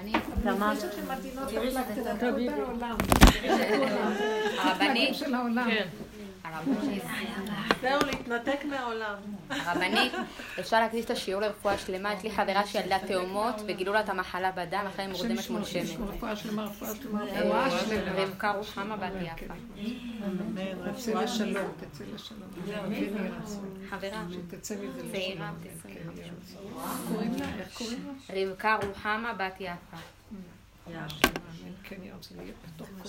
הרבנית. לך את העולם. הרבנית. זהו, להתנתק מהעולם. הרבנית, אפשר להקדיש את השיעור לרפואה שלמה. יש לי חברה שילדה תאומות וגילו לה את המחלה בדם אחרי מורדמת מול שמן. רפואה שלמה, רפואה שלמה, אה, רפואה שלמה. רבקה רוחמה בת יפה. רפואה לשלום, שלום. תצא לשלום. חברה. שתצא מזה צעירה, לשלום. בת כן, 25. יהי רצון. קוראים לה? איך קוראים לה? רבקה רוחמה בת יפה. כן, יהי רצון. יהיה בתוך כל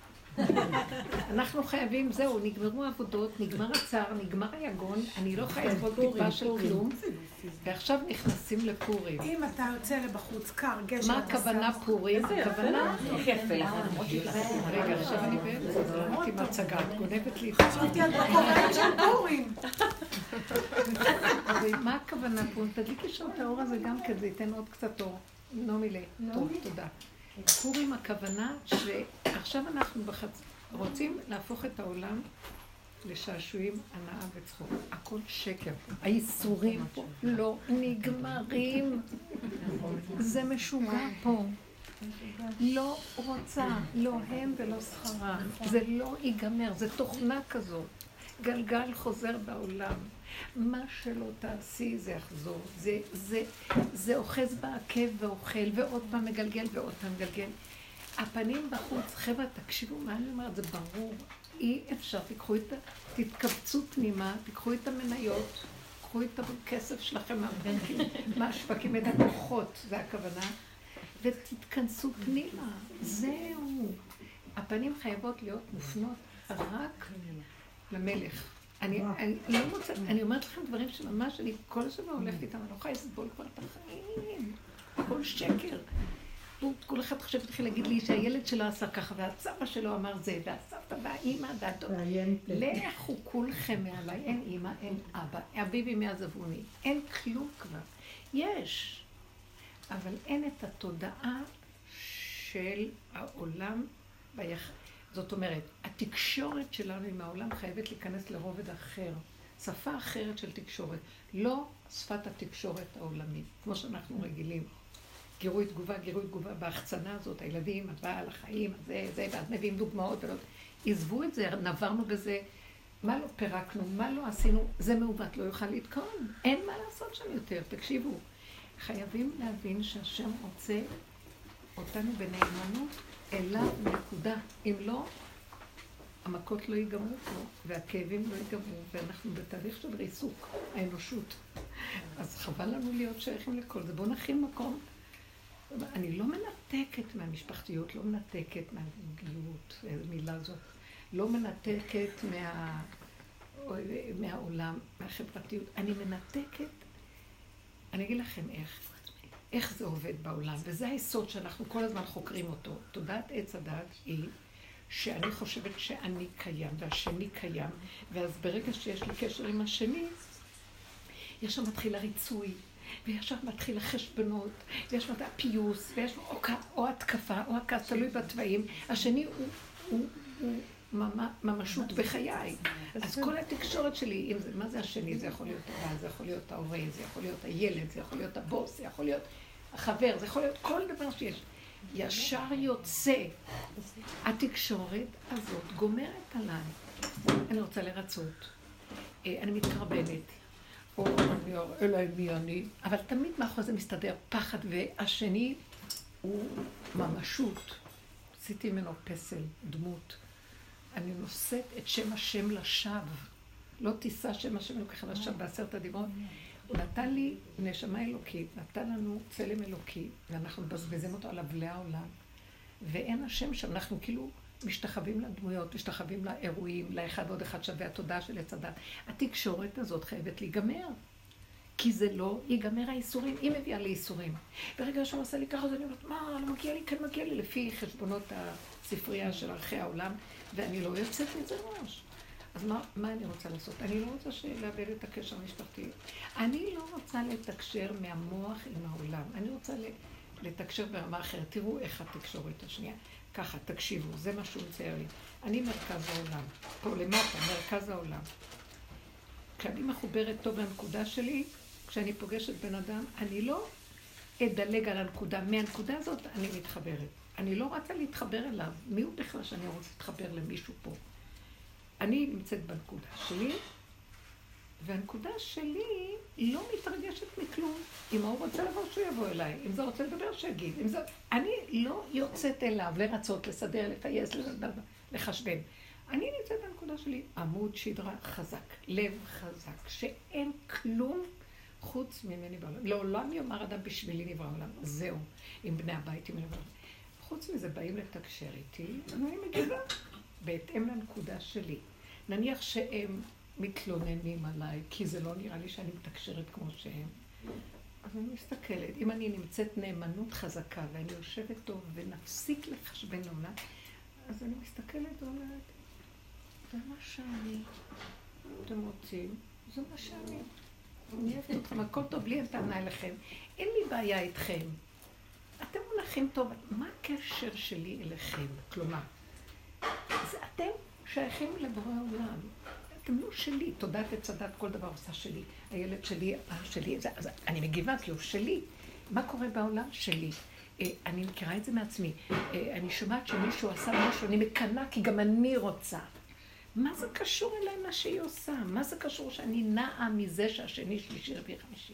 אנחנו חייבים, זהו, נגמרו העבודות, נגמר הצער, נגמר היגון, אני לא יכולה לסבול טיפה של כלום, ועכשיו נכנסים לפורים. אם אתה יוצא לבחוץ, קר, גשם, מה הכוונה פורים? הכוונה... רגע, עכשיו אני באמצע, זה לא מתאים הצגה, את גונבת לי את חשבתי על בכובעים של פורים. אבל מה הכוונה פה? תדליקי שם את האור הזה גם כן, זה ייתן עוד קצת אור. נעמי לי. טוב, תודה. פורים הכוונה שעכשיו אנחנו בחצ... רוצים להפוך את העולם לשעשועים, הנאה וצחוק. הכל שקר. האיסורים פה לא נגמרים. זה משוגע פה. לא רוצה, לא הם ולא שכרה. זה לא ייגמר, זה תוכנה כזאת. גלגל חוזר בעולם. מה שלא תעשי זה יחזור. זה, זה, זה אוחז בעקב ואוכל, ועוד פעם מגלגל ועוד פעם מגלגל. הפנים בחוץ, חבר'ה, תקשיבו מה אני אומרת, זה ברור. אי אפשר, תיקחו את ה... תתכווצו פנימה, תיקחו את המניות, קחו את הכסף שלכם מהבנקים, מהשווקים, את הכוחות, זה הכוונה, ותתכנסו פנימה. זהו. הפנים חייבות להיות מופנות רק למלך. אני, אני לא מוצאת, אני אומרת לכם דברים שממש, אני כל הזמן הולכת איתם, אני לא יכולה לסבול כבר את החיים. הכל שקר. כל אחד חושב התחיל להגיד לי שהילד שלו עשה ככה, והסבא שלו אמר זה, והסבתא והאימא והדוד. לכו כולכם מעליי, אין אימא, אין אבא, אביבי מעזבוני, אין כלום כבר. יש, אבל אין את התודעה של העולם ביח... זאת אומרת, התקשורת שלנו עם העולם חייבת להיכנס לרובד אחר, שפה אחרת של תקשורת, לא שפת התקשורת העולמית, כמו שאנחנו רגילים. גירוי תגובה, גירוי תגובה בהחצנה הזאת, הילדים, הבעל, החיים, זה, זה, ואז מביאים דוגמאות ולא... עזבו את זה, נברנו בזה, מה לא פירקנו, מה לא עשינו, זה מעוות, לא יוכל לתקון. אין מה לעשות שם יותר, תקשיבו. חייבים להבין שהשם רוצה אותנו בנאמנות אליו נקודה. אם לא, המכות לא ייגמרו פה, והכאבים לא ייגמרו, ואנחנו בתהליך של ריסוק, האנושות. אז חבל לנו להיות שייכים לכל זה. בואו נכין מקום. אני לא מנתקת מהמשפחתיות, לא מנתקת מהזוגיות, מילה זאת. לא מנתקת מה... מהעולם, מהחברתיות. אני מנתקת, אני אגיד לכם איך. איך זה עובד בעולם, וזה היסוד שאנחנו כל הזמן חוקרים אותו. תודעת עץ הדת היא שאני חושבת שאני קיים והשני קיים, ואז ברגע שיש לי קשר עם השני, ישר מתחיל הריצוי, וישר מתחיל החשבונות, ויש מתחיל הפיוס, ויש או, או התקפה או הכעס, תלוי בתוואים. השני הוא, הוא, הוא ממשות בחיי. אז כל התקשורת שלי, אם זה, מה זה השני? זה יכול להיות הבעל, זה יכול להיות ההורה, זה יכול להיות הילד, זה יכול להיות הבוס, זה יכול להיות החבר, זה יכול להיות כל דבר שיש. ישר יוצא. התקשורת הזאת גומרת עליי. אני רוצה לרצות. אני מתקרבנת. או אני אראה להם מי אני. אבל תמיד מאחורי זה מסתדר פחד, והשני הוא ממשות. עשיתי ממנו פסל, דמות. אני נושאת את שם השם לשווא. לא תישא שם השם אלוקיך לשווא בעשרת הדיברות. הוא נתן לי נשמה אלוקית, נתן לנו צלם אלוקי, ואנחנו מבזבזים אותו על אבלי העולם. ואין השם שם, אנחנו כאילו משתחווים לדמויות, משתחווים לאירועים, לאחד ועוד אחד שווה התודעה של עץ הדת. התקשורת הזאת חייבת להיגמר. כי זה לא ייגמר האיסורים, היא מביאה לי. ברגע שהוא עושה לי ככה, אז אני אומרת, מה, לא מגיע לי, כן מגיע לי, לפי חשבונות הספרייה של ערכי העולם, ואני לא יוצאת מזה ראש. אז מה, מה אני רוצה לעשות? אני לא רוצה לאבד את הקשר המשפחתי. אני לא רוצה לתקשר מהמוח עם העולם. אני רוצה לתקשר ברמה אחרת. תראו איך התקשורת השנייה. ככה, תקשיבו, זה מה שהוא מצייר לי. אני מרכז העולם. פה למטה, מרכז העולם. כשאני מחוברת טוב לנקודה שלי, כשאני פוגשת בן אדם, אני לא אדלג על הנקודה. מהנקודה הזאת אני מתחברת. אני לא רוצה להתחבר אליו. מי הוא בכלל שאני רוצה להתחבר למישהו פה? אני נמצאת בנקודה שלי, והנקודה שלי לא מתרגשת מכלום. אם הוא רוצה לבוא, שהוא יבוא אליי. אם זה רוצה לדבר, שיגיד. זה... אני לא יוצאת אליו לרצות, לסדר, לפייס, לחשבן. אני נמצאת בנקודה שלי, עמוד שדרה חזק, לב חזק, שאין כלום חוץ ממני בעולם. לעולם יאמר אדם בשבילי נברא העולם. זהו, עם בני הבית, עם נברא. חוץ מזה, באים לתקשר איתי, אני מגיבה בהתאם לנקודה שלי. נניח שהם מתלוננים עליי, כי זה לא נראה לי שאני מתקשרת כמו שהם. אז אני מסתכלת, אם אני נמצאת נאמנות חזקה ואני יושבת טוב ונפסיק לחשבן עונה, אז אני מסתכלת ואומרת, זה מה שאני. אתם רוצים, זה מה שאני. אני אוהבת אתכם, הכל טוב, לי אין טענה אליכם. אין לי בעיה איתכם. אתם מונחים טוב, מה הקשר שלי אליכם? כלומר, זה אתם שייכים לבורא עולם. אתם לא שלי, תודעת וצדת כל דבר עושה שלי. הילד שלי, אח שלי, זה, אז אני מגיבה כי הוא שלי. מה קורה בעולם? שלי. אה, אני מכירה את זה מעצמי. אה, אני שומעת שמישהו עשה משהו, אני מקנאה כי גם אני רוצה. מה זה קשור אליי מה שהיא עושה? מה זה קשור שאני נעה מזה שהשני, שלישי, רביעי, חמישי?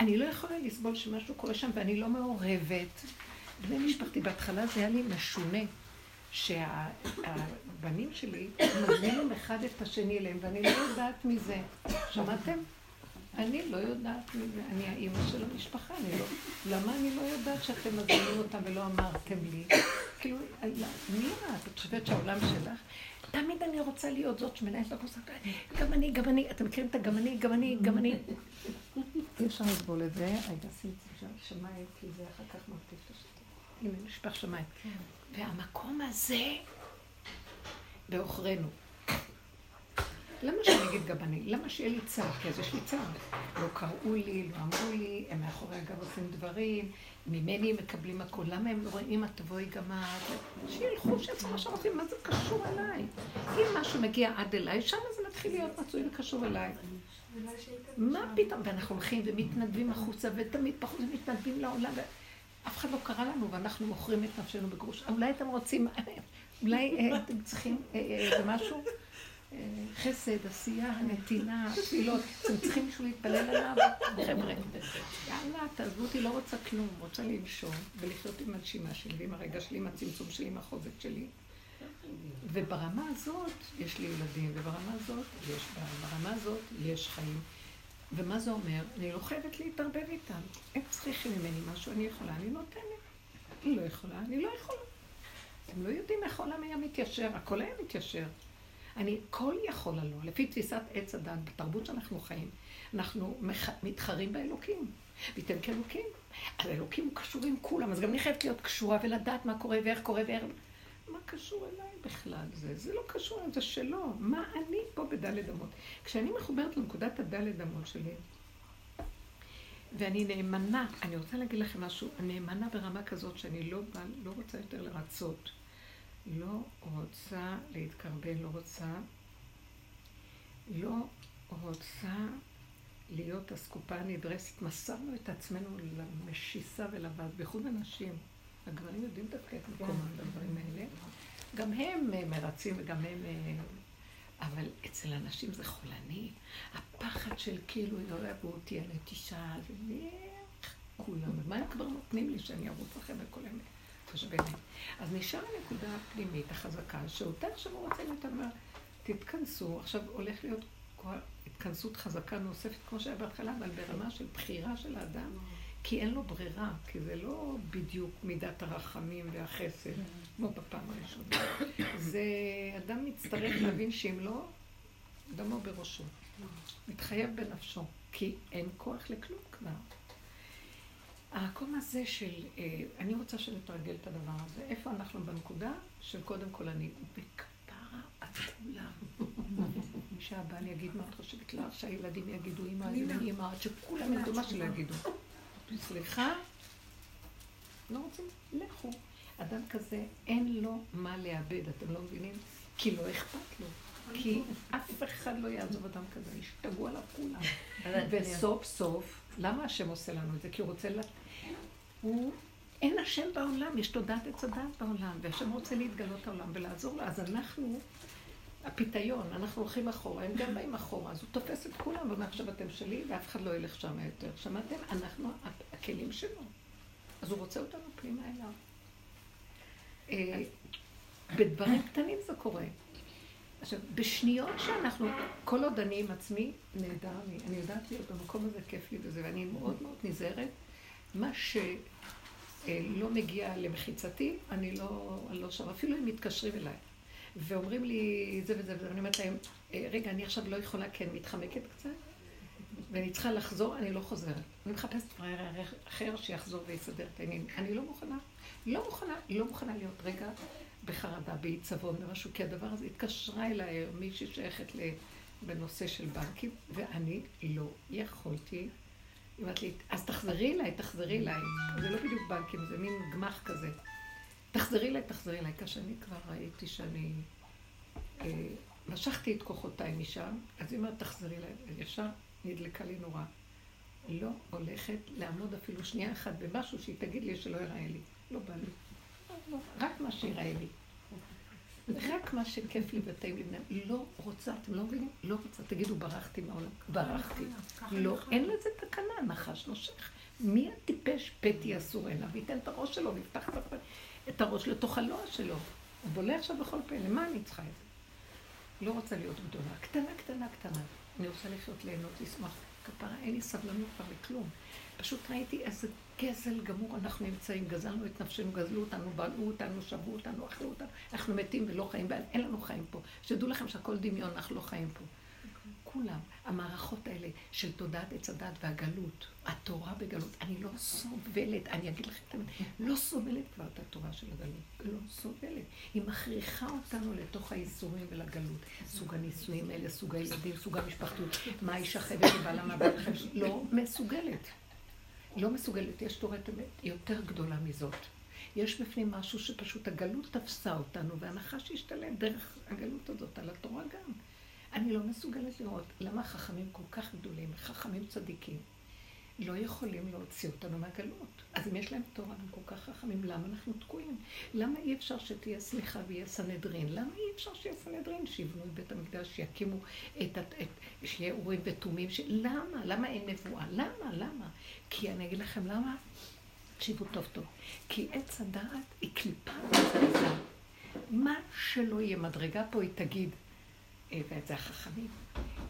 אני לא יכולה לסבול שמשהו קורה שם ואני לא מעורבת. בני משפחתי, בהתחלה זה היה לי משונה. שהבנים שלי מזמינים אחד את השני אליהם, ואני לא יודעת מזה. שמעתם? אני לא יודעת מזה. אני האימא של המשפחה, אני לא... למה אני לא יודעת שאתם מזמינים אותם ולא אמרתם לי? כאילו, מי את? את חושבת שהעולם שלך? תמיד אני רוצה להיות זאת שמנהלת לקורסה. גם אני, גם אני. אתם מכירים את הגם אני, גם אני, גם אני. אי אפשר לסבול את זה. את זה שמיים, כי זה אחר כך מרטיב את השטח. הנה, נשפך שמיים. והמקום הזה בעוכרינו. למה שאני אגיד גם אני? למה שיהיה לי צער? כי אז יש לי צער. לא קראו לי, לא אמרו לי, הם מאחורי הגב עושים דברים, ממני הם מקבלים הכול. למה הם לא רואים, את תבואי גם את? שילכו, שיעשו מה שהם רוצים, מה זה קשור אליי? אם משהו מגיע עד אליי, שם זה מתחיל להיות מצוי וקשור אליי. מה פתאום? ואנחנו הולכים ומתנדבים החוצה, ותמיד פחות מתנדבים לעולם. אף אחד לא קרא לנו ואנחנו מוכרים את נפשנו בגרוש. אולי אתם רוצים, אולי אה, אתם צריכים אה, אה, איזה משהו? חסד, עשייה, נתינה, תפילות. אתם צריכים מישהו להתפלל עליו? חבר'ה, יאללה, תעזבו אותי, לא רוצה כלום. רוצה לנשום ולחיות עם הנשימה שלי, ועם הרגע שלי, עם הצמצום שלי, עם החוזק שלי. וברמה הזאת יש לי ילדים, וברמה הזאת יש, ברמה הזאת יש חיים. ומה זה אומר? אני לא חייבת להתערבב איתם. הם צריכים ממני משהו, אני יכולה, אני נותנת. אני לא יכולה, אני לא יכולה. אתם לא יודעים איך העולם היה מתיישר, הכל היה מתיישר. אני כל יכולה לו, לפי תפיסת עץ הדת, בתרבות שאנחנו חיים, אנחנו מח... מתחרים באלוקים. וייתן כאלוקים. אז האלוקים הוא קשור עם כולם, אז גם אני חייבת להיות קשורה ולדעת מה קורה ואיך קורה ואיך... מה קשור אליי בכלל זה? זה לא קשור, זה שלו. מה אני פה בדלת אמות? כשאני מחוברת לנקודת הדלת אמות שלי, ואני נאמנה, אני רוצה להגיד לכם משהו, נאמנה ברמה כזאת שאני לא, בא, לא רוצה יותר לרצות. לא רוצה להתקרבן, לא רוצה, לא רוצה להיות אסקופה נדרסת. מסרנו את עצמנו למשיסה ולבד, בייחוד הנשים. הגברים יודעים דווקא את מקומם בדברים האלה. גם הם אה, מרצים וגם הם... אה, אבל אצל אנשים זה חולני. הפחד של כאילו יאהבו אותי, אני תשעה, כולם. מה הם כבר נותנים לי שאני ארוץ לכם וכל אלה? חשבנים. אז נשאר הנקודה הפנימית החזקה, שאותה עכשיו הוא רוצה להתאמר, תתכנסו, עכשיו הולך להיות התכנסות חזקה נוספת כמו שהיה בהתחלה, אבל ברמה של בחירה של האדם. כי אין לו ברירה, כי זה לא בדיוק מידת הרחמים והחסד, כמו בפעם הראשונה. זה אדם מצטרך להבין שאם לא, דמו בראשו. מתחייב בנפשו, כי אין כוח לכלום כבר. המקום הזה של, אה, אני רוצה שנתרגל את הדבר הזה. איפה אנחנו בנקודה של קודם כל אני בכפרה על כולם. שהבעל יגיד מה את חושבת לך, שהילדים יגידו אמא, אני אמא, עד שכולם ידעו מה שלא יגידו. סליחה? לא רוצים? לכו. אדם כזה, אין לו מה לאבד, אתם לא מבינים? כי לא אכפת לו. כי אף אחד לא יעזוב אדם כזה, ישתגעו עליו כולם. וסוף סוף, למה השם עושה לנו את זה? כי הוא רוצה ל... הוא... אין השם בעולם, יש תודעת עץ הדעת בעולם, והשם רוצה להתגלות העולם ולעזור לו. אז אנחנו, הפיתיון, אנחנו הולכים אחורה, הם גם באים אחורה, אז הוא תופס את כולם ואומר, עכשיו אתם שלי, ואף אחד לא ילך שם יותר. שמעתם? אנחנו הכלים שלו. אז הוא רוצה אותנו פנימה אליו. אה, בדברים קטנים זה קורה. עכשיו, בשניות שאנחנו, כל עוד אני עם עצמי, נהדר לי. אני יודעת להיות במקום הזה, כיף לי בזה, ואני מאוד מאוד נזהרת. מה שלא מגיע למחיצתי, אני לא, אני לא שם. אפילו אם מתקשרים אליי ואומרים לי זה וזה וזה, ואני אומרת להם, אה, רגע, אני עכשיו לא יכולה, כן, מתחמקת קצת, ואני צריכה לחזור, אני לא חוזרת. אני מחפשת פראייר אחר שיחזור ויסדר את העניינים. אני לא מוכנה, לא מוכנה, לא מוכנה להיות רגע בחרדה, בעיצבון, במשהו, כי הדבר הזה התקשרה אליי מישהי שייכת בנושא של בנקים, ואני לא יכולתי. היא אומרת לי, אז תחזרי אליי, תחזרי אליי. זה לא בדיוק בנקים, זה מין גמח כזה. תחזרי אליי, תחזרי אליי. כאשר אני כבר ראיתי שאני... אה, משכתי את כוחותיי משם, אז היא אומרת, תחזרי אליי. ישר נדלקה לי נורא. לא הולכת לעמוד אפילו שנייה אחת במשהו שהיא תגיד לי שלא יראה לי. לא בא לי. רק מה שיראה לי. רק מה שכיף לי וטעים לי. לא רוצה, אתם לא מבינים? לא רוצה. תגידו, ברחתי מהעולם. ברחתי. לא, אין לזה תקנה, נחש נושך. מי הטיפש פתי אסור עיניו? וייתן את הראש שלו, ויפתח את הראש לתוך הלוע שלו. הוא בולה עכשיו בכל פה, למה אני צריכה את זה? לא רוצה להיות גדולה. קטנה, קטנה, קטנה. אני רוצה לחיות, ליהנות, לשמוח. כפרה, אין לי סבלנות כבר לכלום. פשוט ראיתי איזה גזל גמור אנחנו נמצאים, גזלנו את נפשנו, גזלו אותנו, בלעו אותנו, שבו אותנו, אכלו אותנו, אנחנו מתים ולא חיים, אין לנו חיים פה. שתדעו לכם שהכל דמיון, אנחנו לא חיים פה. כולם, המערכות האלה של תודעת עץ הדת והגלות, התורה בגלות, אני לא סובלת, אני אגיד לכם, תמיד, לא סובלת כבר את התורה של הגלות, לא סובלת. היא מכריחה אותנו לתוך האיסורים ולגלות. סוג הנישואים האלה, סוג הילדים, סוג המשפחתיות, מה האישה חייבת לבעלה, מה בעל חייבת, לא מסוגלת. לא מסוגלת, יש תורת אמת יותר גדולה מזאת. יש בפנים משהו שפשוט הגלות תפסה אותנו, והנחש השתלט דרך הגלות הזאת על התורה גם. אני לא מסוגלת לראות למה חכמים כל כך גדולים, חכמים צדיקים, לא יכולים להוציא אותנו מהגלות. אז אם יש להם תורה, הם כל כך חכמים, למה אנחנו תקועים? למה אי אפשר שתהיה סליחה ויהיה סנהדרין? למה אי אפשר שיהיה סנהדרין? שיבנו את בית המקדש, שיקימו את... את שיהיה אורים ותומים? ש... למה? למה אין נבואה? למה? למה? כי אני אגיד לכם למה? תקשיבו טוב טוב. כי עץ הדעת היא קליפה מזעזע. מה שלא יהיה מדרגה פה, היא תגיד, ואת זה החכמים.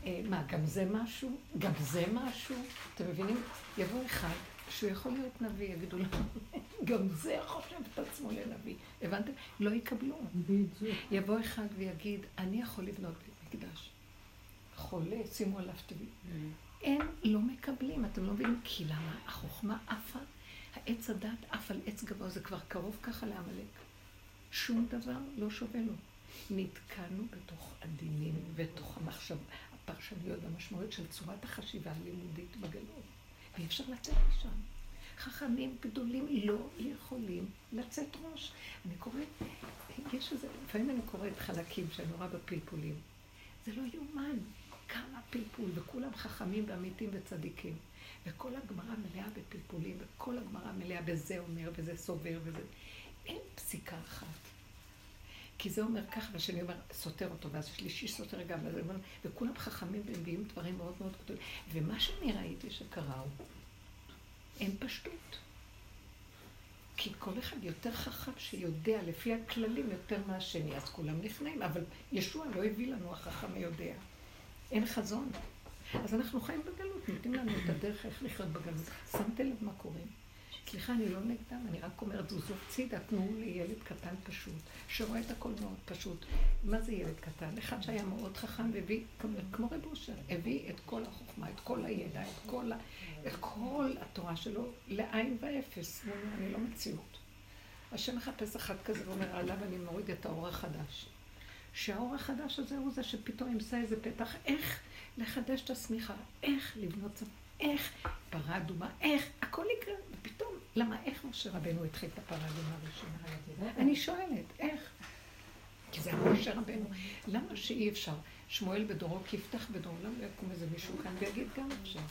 אה, מה, גם זה משהו? גם זה משהו? אתם מבינים? יבוא אחד שהוא יכול להיות נביא, יגידו לו, גם זה חושב את עצמו לנביא. הבנתם? לא יקבלו. יבוא אחד ויגיד, אני יכול לבנות בית מקדש. חולה, שימו עליו תביא. הם לא מקבלים, אתם לא מבינים? כי למה? החוכמה עפה, העץ הדת עף על עץ גבוה, זה כבר קרוב ככה לעמלק. שום דבר לא שווה לו. נתקענו בתוך הדינים, בתוך המחשב, הפרשנויות והמשמעויות של צורת החשיבה הלימודית בגלות. ואי אפשר לצאת משם. חכמים גדולים לא יכולים לצאת ראש. אני קוראת, יש איזה, לפעמים אני קוראת חלקים שאני רואה בפלפולים. זה לא יאומן. כמה פלפול, וכולם חכמים ואמיתים וצדיקים. וכל הגמרא מלאה בפלפולים, וכל הגמרא מלאה בזה אומר, וזה סובר, וזה... אין פסיקה אחת. כי זה אומר ככה, והשני אומר, סותר אותו, ואז השלישי סותר גם, וזה אומר, וכולם חכמים ומביאים דברים מאוד מאוד גדולים. ומה שאני ראיתי שקרה הוא, אין פשטות. כי כל אחד יותר חכם שיודע לפי הכללים יותר מהשני, אז כולם נכנעים, אבל ישוע לא הביא לנו החכם היודע. אין חזון. אז אנחנו חיים בגלות, נותנים לנו את הדרך איך לחיות בגלות. שמתם לב מה קורה? סליחה, אני לא נגדם, אני רק אומרת, זוזו צידה, תנו לי ילד קטן פשוט, שרואה את הכל מאוד פשוט. מה זה ילד קטן? אחד שהיה מאוד חכם והביא, כמו רב אושר, הביא את כל החוכמה, את כל הידע, את כל, את כל התורה שלו לעין ואפס. אומר, אני לא מציאות. השם מחפש אחד כזה ואומר, עליו אני מוריד את האור החדש. שהאור החדש הזה הוא זה שפתאום ימצא איזה פתח, איך לחדש את השמיכה, איך לבנות צבא, איך פרה אדומה, איך, הכל יקרה, ופתאום, למה, איך משה רבנו התחיל את הפרה האדומה הראשונה? אני שואלת, איך? כי זה משה רבנו. למה שאי אפשר? שמואל בדורו כי יפתח בדורו, לא יקום איזה מישהו כאן ויגיד גם עכשיו?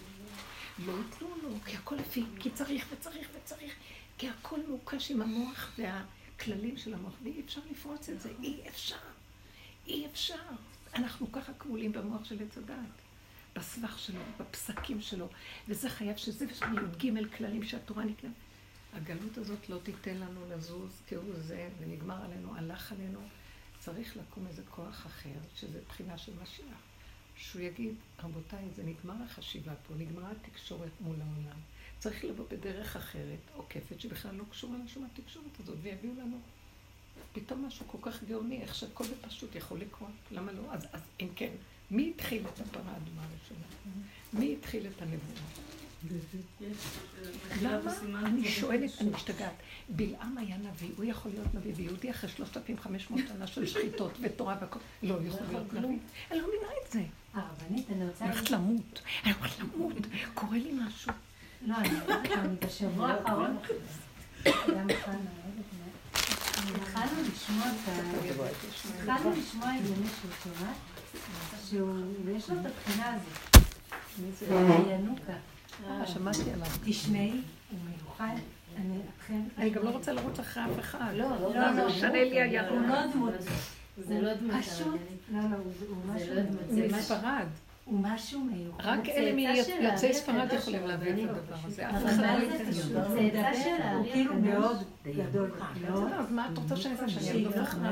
לא ייתנו לו, כי הכל לפי, כי צריך וצריך וצריך, כי הכל מוקש עם המוח והכללים של המוח, ואי אפשר לפרוץ את זה, אי אפשר. אי אפשר. אנחנו ככה כבולים במוח של עץ הדעת, בסבך שלו, בפסקים שלו, וזה חייב שזה ושם י"ג כללים שהתורה נקראת. הגלות הזאת לא תיתן לנו לזוז כהוא זה, ונגמר עלינו, הלך עלינו. צריך לקום איזה כוח אחר, שזה בחינה של משיח. שהוא יגיד, רבותיי, זה נגמר החשיבה פה, נגמרה התקשורת מול העולם. צריך לבוא בדרך אחרת, עוקפת, שבכלל לא קשורה לשום התקשורת הזאת, ויביאו לנו פתאום משהו כל כך גאוני, איך שהכל בפשוט יכול לקרות. למה לא? אז, אז אם כן, מי התחיל את הפרה האדומה הראשונה? מי התחיל את הנבואה? למה? אני שואלת, אני משתגעת. בלעם היה נביא, הוא יכול להיות נביא, ויהודי אחרי 3,500 שנה של שחיתות ותורה והכל, לא יכול להיות נביא. אני לא מבינה את זה. הרבנית, אני רוצה... אני הולכת למות, אני הולכת למות, קורה לי משהו. לא, אני בשבוע האחרון... גם התחלנו לשמוע את ה... התחלנו לשמוע איזה מישהו, שומעת? שהוא, ויש לו את הבחינה הזאת. ינוקה. אה, שמעתי עליו. תשמעי, הוא מיוחד. אני אתכם... אני גם לא רוצה לרוץ אחרי אף אחד. לא, לא, לא לא. משנה לי הירוק. הוא לא דמות. זה לא דמות פשוט. לא, לא, הוא הוא זה משהו... לא דמות, משהו... מספרד. הוא משהו מיוחד. רק אלה מיוצאי ספרד יכולים להביא את. הדבר הזה. אף אבל אחד מה לא זה קשור? לו. זה צאצא של הארי הוא כאילו. מאוד גדול. בסדר, אז מה את רוצה שאני אעשה? שאני? לא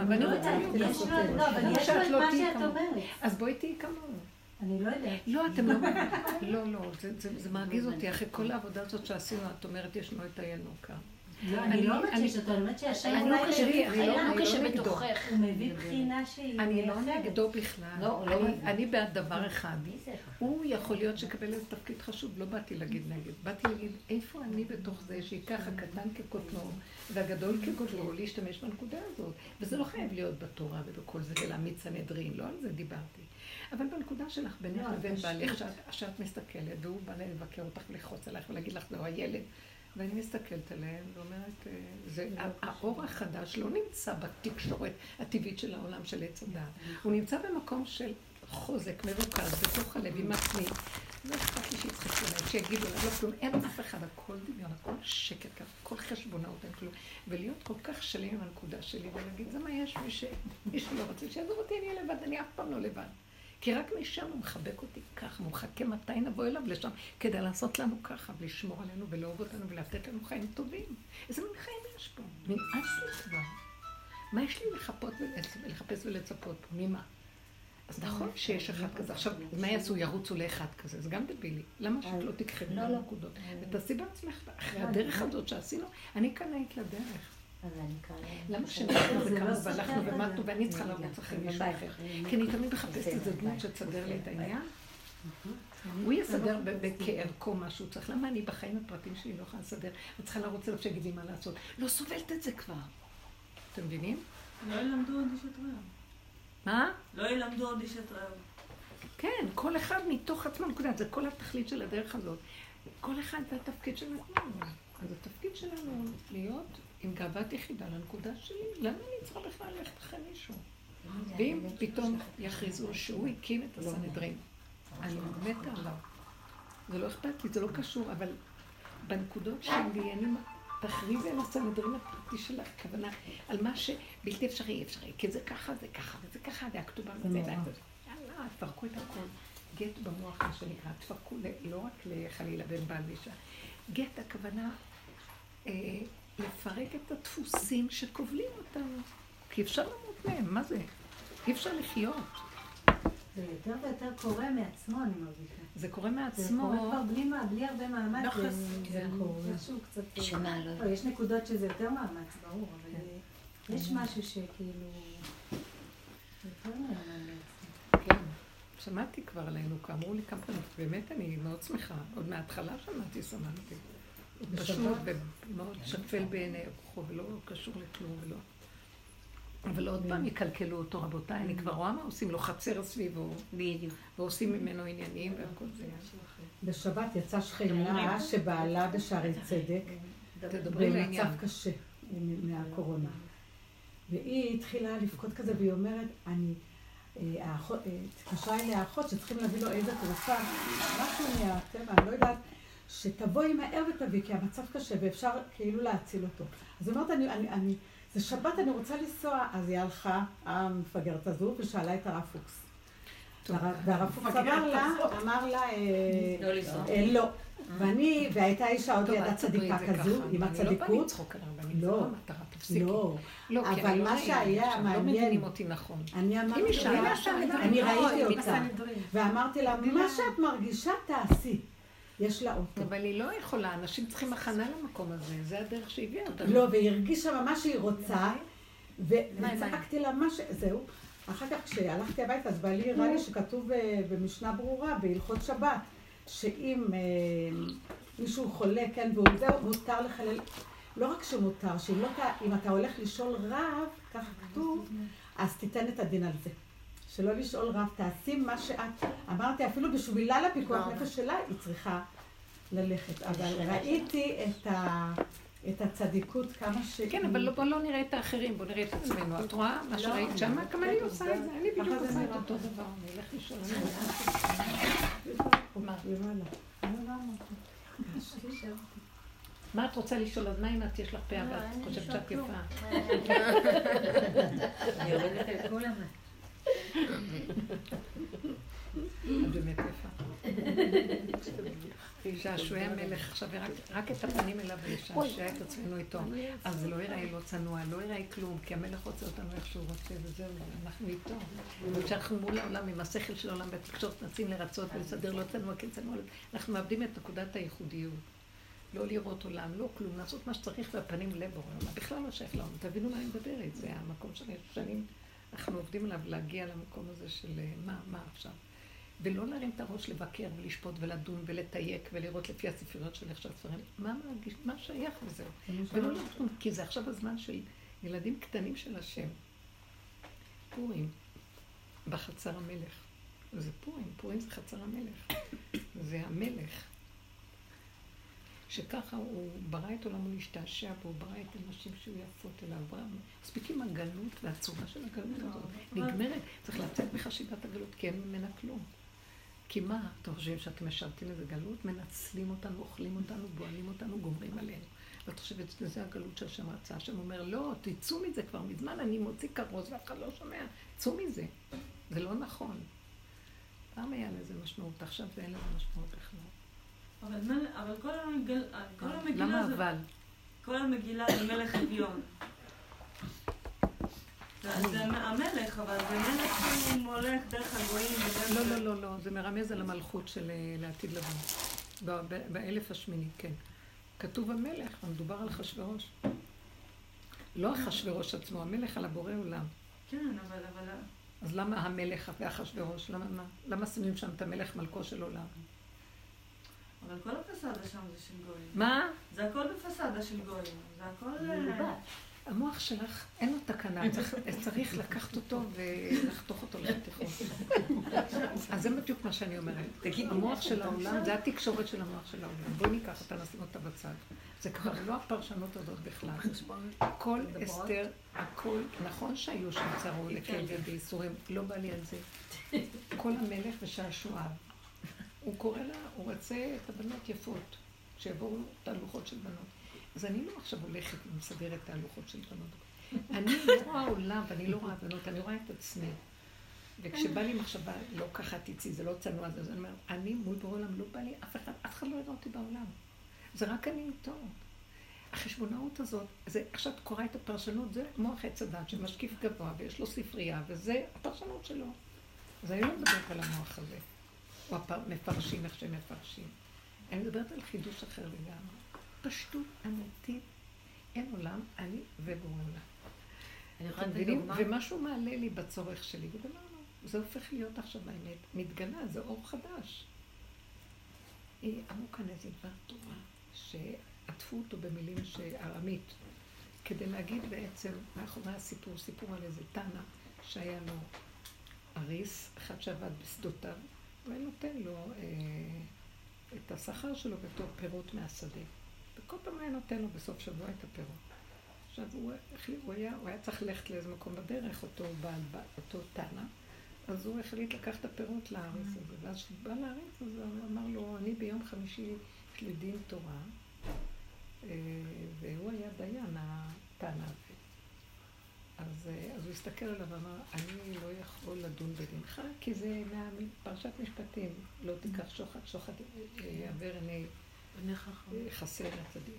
ואני יודעת, רוצה להיות יש. לו- לא, יש את לא מה שאת? אומרת. אז בואי תהיי כמוהו. אני לא יודעת. לא, אתם לא... לא, לא, זה- זה- זה מרגיז אותי. אחרי כל העבודה הזאת שעשינו, את אומרת, ישנו את הינוקה. לא, אני- לא אומרת שיש אותו, אני אומרת שהשם לא אני לא- לא. הוא מביא בחינה שהיא אני לא. נגדו בכלל. אני- בעד דבר אחד. הוא יכול להיות שיקבל איזה תפקיד חשוב, לא באתי להגיד נגד. באתי להגיד, איפה אני בתוך זה שייקח הקטן כקוטנו והגדול כגודלו להשתמש בנקודה הזאת. וזה לא חייב להיות בתורה ובכל זה ולהעמיד סנהדרין, לא על זה דיברתי. אבל בנקודה שלך בינך לבין. בעלך, שאת, שאת מסתכלת, והוא בא לבקר אותך ולחוץ עלייך ולהגיד לך, זהו הילד. ואני מסתכלת עליהם ואומרת, אה, זה, האור החדש לא נמצא בתקשורת הטבעית של העולם של עץ הדעת. הוא נמצא במקום של חוזק, מרוכז, בתוך הלב, עם עצמי. לא אכפת לי שיצחקו עליי, שיגידו עליי, לא כלום, אין אף אחד, הכל דמיון, הכל שקר, הכל חשבונאות, אין כלום. ולהיות כל כך שלם עם הנקודה שלי, ולהגיד, זה מה יש, מי שלא רוצה, שיעזוב אותי, אני אהיה לבד, אני אף פעם לא לבד. כי רק משם הוא מחבק אותי ככה, הוא מחכה מתי נבוא אליו לשם, כדי לעשות לנו ככה, ולשמור עלינו, ולאהוב אותנו, ולתת לנו חיים טובים. איזה מין חיים יש פה? נמאס לי כבר. מה יש לי לחפות ולחפש ולצפות פה? ממה? אז נכון שיש אחד כזה. עכשיו, מה יעשו? ירוצו לאחד כזה. זה גם דבילי. למה שאת לא תקחי לא, את לא. הנקודות? ותעשי בעצמך, אחרי הדרך הזאת שעשינו, אני קנאית לדרך. למה לא סותר והלכנו את ומתנו. ואני צריכה לרוץ אחרי מישהו אחר? כי אני תמיד מחפשת איזה דמות שתסדר לי את העניין. הוא יסדר בכערכו מה שהוא צריך. למה אני בחיים הפרטיים שלי לא יכולה לסדר? אני צריכה לרוץ אליו שיגיד לי מה לעשות. לא סובלת את זה כבר. אתם מבינים? לא ילמדו עוד איש את רעהו. מה? לא ילמדו עוד איש את רעהו. כן, כל אחד מתוך עצמו נקודה. זה כל התכלית של הדרך הזאת. כל אחד זה התפקיד שנתנו לנו. אז התפקיד שלנו להיות עם גאוות יחידה לנקודה שלי. למה אני צריכה בכלל ללכת אחרי מישהו? ואם פתאום יכריזו שהוא הקים את הסנהדרין, אני מתה עליו. זה לא אכפת לי, זה לא קשור, אבל בנקודות שלי, אני תכריזי על הסנהדרין הפרטי שלך, כוונה על מה שבלתי אפשרי, אפשרי, כי זה ככה, זה ככה, וזה ככה, זה הכתובה וזה. יאללה, תפרקו את הכל. גט במוח, מה שנקרא, תפרקו לא רק לחלילה בין בעל ואישה. גט, הכוונה אה, לפרק את הדפוסים שכובלים אותנו. כי אפשר למות מהם, מה זה? אי אפשר לחיות. זה יותר ויותר קורה מעצמו, אני מרגישה. זה קורה זה מעצמו. קורה כבר בלי בלי הרבה מאמץ. לחץ. זה- כן. זה איכשהו קצת... שמה, לא לא, יש נקודות שזה יותר מאמץ, ברור, אבל כן. יש משהו שכאילו... יותר מאמץ. כן. שמעתי כבר על הינוקה, אמרו לי כמה פעמים, באמת אני מאוד שמחה. עוד מההתחלה שמעתי, שמעתי. פשוט ומאוד שפל בעיני רוחו ולא קשור לכלום ולא. אבל עוד פעם יקלקלו אותו, רבותיי, אני כבר רואה מה עושים לו, חצר סביבו. ועושים ממנו עניינים והכל זה. בשבת יצאה שכנה שבעלה בשערי צדק. במצב קשה מהקורונה. והיא התחילה לבכות כזה, והיא אומרת, אני... אה, האחות- אה, התקשרה אליה האחות שצריכים להביא לו איזה תרופה, משהו מהטבע, אני לא יודעת, שתבואי מהר ותביא, כי המצב קשה ואפשר כאילו להציל אותו. אז היא אומרת, אני, אני, אני, זה שבת, אני רוצה לנסוע. אז היא הלכה, המפגרת הזו, ושאלה את הרב פוקס. והרב- פוקס אמר לה, אמר לה, אה, לא. אה, לא. ואני, והייתה אישה עוד תדברי צדיקה כזו, ככה. עם אני לא באה הצדיקות. לצחוק על הרבנים, זה לא. לא המטרה, תפסיקי. לא. לא, אבל לא מה שהיה לא מעניין- מבינים אותי נכון. אני אמרתי, אני לא, ראיתי אותה, ואמרתי לה, מה שאת מרגישה תעשי. יש לה אוטו. אבל היא לא יכולה, אנשים צריכים הכנה למקום הזה, זה הדרך שהביאה אותה. לא, והיא הרגישה מה שהיא רוצה, ו- וצעקתי לה מה ש... זהו. אחר כך כשהלכתי הביתה, אז בעלי הראה לי שכתוב אה, במשנה ברורה, בהלכות שבת, שאם אה, מישהו חולה, כן, והוא זהו, מותר לחלל, לא רק שמותר, שאם לא, אם אתה הולך לשאול רב, ככה כתוב, אז תיתן את הדין על זה. שלא לשאול רב, תעשי מה שאת... אמרתי, אפילו בשבילה לפיקוח נפש שלה, היא צריכה ללכת. אבל ראיתי את, ה... את הצדיקות כמה ש... כן, אבל לא- בוא לא נראה את האחרים, בוא נראה את עצמנו. את רואה מה שראית שם? גם אני עושה את זה, אני בדיוק עושה את. אותו דבר. אני אלך לשאול. מה? למעלה. מה את רוצה לשאול? אז מה אם את יש לך פה ואת חושבת שאת יפה? אני יורדת על כולם. את באמת יפה. שעשועי המלך עכשיו, רק- רק את הפנים אליו ולשעשע את עצמנו איתו. אז זה לא ייראה לא צנוע, לא ייראה כלום, כי המלך רוצה אותנו איך שהוא רוצה, וזהו, אנחנו איתו. וכשאנחנו מול העולם, עם השכל של העולם בתקשורת, מנסים לרצות ולסדר לא צנוע, כן צנוע, אנחנו מאבדים את נקודת הייחודיות. לא לראות עולם, לא כלום, לעשות מה שצריך והפנים לבורא עולם. בכלל לא שייך לעולם. תבינו מה אני מדברת, זה המקום שאני שנים, אנחנו עובדים עליו להגיע למקום הזה של אה, מה, מה עכשיו. ולא להרים את הראש לבקר ולשפוט ולדון ולתייק ולראות לפי הספריות של איך שהספרים, מה מרגיש, מה שייך וזהו. ולא לדון, כי זה עכשיו הזמן של ילדים קטנים של השם. פורים, בחצר המלך. זה פורים, פורים זה חצר המלך. זה המלך. שככה הוא ברא את עולמו להשתעשע בו, הוא ברא את הנשים שהיו יפות אליו, ברא... מספיק עם הגלות והצורה של הגלות הזאת. נגמרת, צריך לצאת מחשיבת הגלות, כי אין ממנה כלום. כי מה, אתם חושבים שאתם משרתים איזה גלות? מנצלים אותנו, אוכלים אותנו, בועלים אותנו, גומרים עלינו. ואת חושבת שזה הגלות שהשם רצה. השם אומר, לא, תצאו מזה כבר מזמן, אני מוציא כרוז ואף אחד לא שומע. צאו מזה. זה לא נכון. פעם היה לזה משמעות, עכשיו זה אין לזה משמעות בכלל. אבל מל- אבל כל המגיל- כל המגילה למה. אבל? כל המגילה זה מלך אביון. זה המלך, אבל זה מלך שהוא הולך דרך הגויים. לא, לא, לא, לא, זה מרמז על המלכות של אה, לעתיד לבוא. באלף השמיני, כן. כתוב המלך, ומדובר על אחשוורוש. לא אחשוורוש עצמו, המלך על הבורא עולם. כן, אבל... אבל... אז למה המלך ואחשוורוש? למה מה? למה שמים שם את המלך מלכו של עולם? אבל כל הפסאדה שם זה של גויים. מה? זה הכל בפסאדה של גויים. זה הכל... אה, המוח שלך, אין לו תקנה, צריך, צריך לקחת אותו ולחתוך אותו לחתיכות. אז זה בדיוק מה שאני אומרת. המוח של העולם, זה התקשורת של המוח של העולם. בואי ניקח אותה, נשים אותה בצד. זה כבר לא הפרשנות הזאת בכלל. הכל אסתר, הכל, נכון שהיו שם צרו לכאב ובייסורים, לא בא לי על זה. כל המלך ושעשועיו. הוא קורא לה, הוא רוצה את הבנות יפות, שיבואו תהלוכות של בנות. אז אני לא עכשיו הולכת ומסדרת תהלוכות של בנות. אני לא רואה עולם ואני לא רואה בנות, אני רואה את עצמי. וכשבא לי מחשבה, לא ככה תצאי, זה לא צנוע, אז אני אומרת, אני מול בורא עולם, לא בא לי אף אחד, אף אחד לא יראה אותי בעולם. זה רק אני איתו. החשבונאות הזאת, זה, עכשיו את קוראה את הפרשנות, זה מוח עץ הדת שמשקיף גבוה ויש לו ספרייה, וזה הפרשנות שלו. אז אני לא מדברת על המוח הזה, או המפרשים, איך שהם מפרשים. אני מדברת על חידוש אחר לגמרי. פשטות אמיתית, אין עולם, אני ובורא עולם. אתם מבינים? ומשהו מעלה לי בצורך שלי, וגמרנו. זה הופך להיות עכשיו האמת. מתגלה, זה אור חדש. אה, אמרו כאן איזה דבר תורה, שעטפו אותו במילים שארמית. כדי להגיד בעצם מאחורי הסיפור, סיפור על איזה תנא שהיה לו אריס, אחד שעבד בשדותיו, והיה נותן לו אה, את השכר שלו בתור פירות מהשדה. וכל פעם היה נותן לו בסוף שבוע את הפירות. עכשיו הוא, החליט, הוא, היה, הוא היה צריך ללכת לאיזה מקום בדרך, אותו בעל, אותו תנא, אז הוא החליט לקחת את הפירות לארץ הזה. ואז כשהוא בא לארץ, אז הוא אמר לו, אני ביום חמישי יש לי דין תורה, אה, והוא היה דיין, הזה. אז, אה, אז הוא הסתכל עליו ואמר, אני לא יכול לדון בדינך, כי זה מפרשת משפטים, לא תיקח שוחד, שוחד אה, יעבר עיני חסר הצדיק.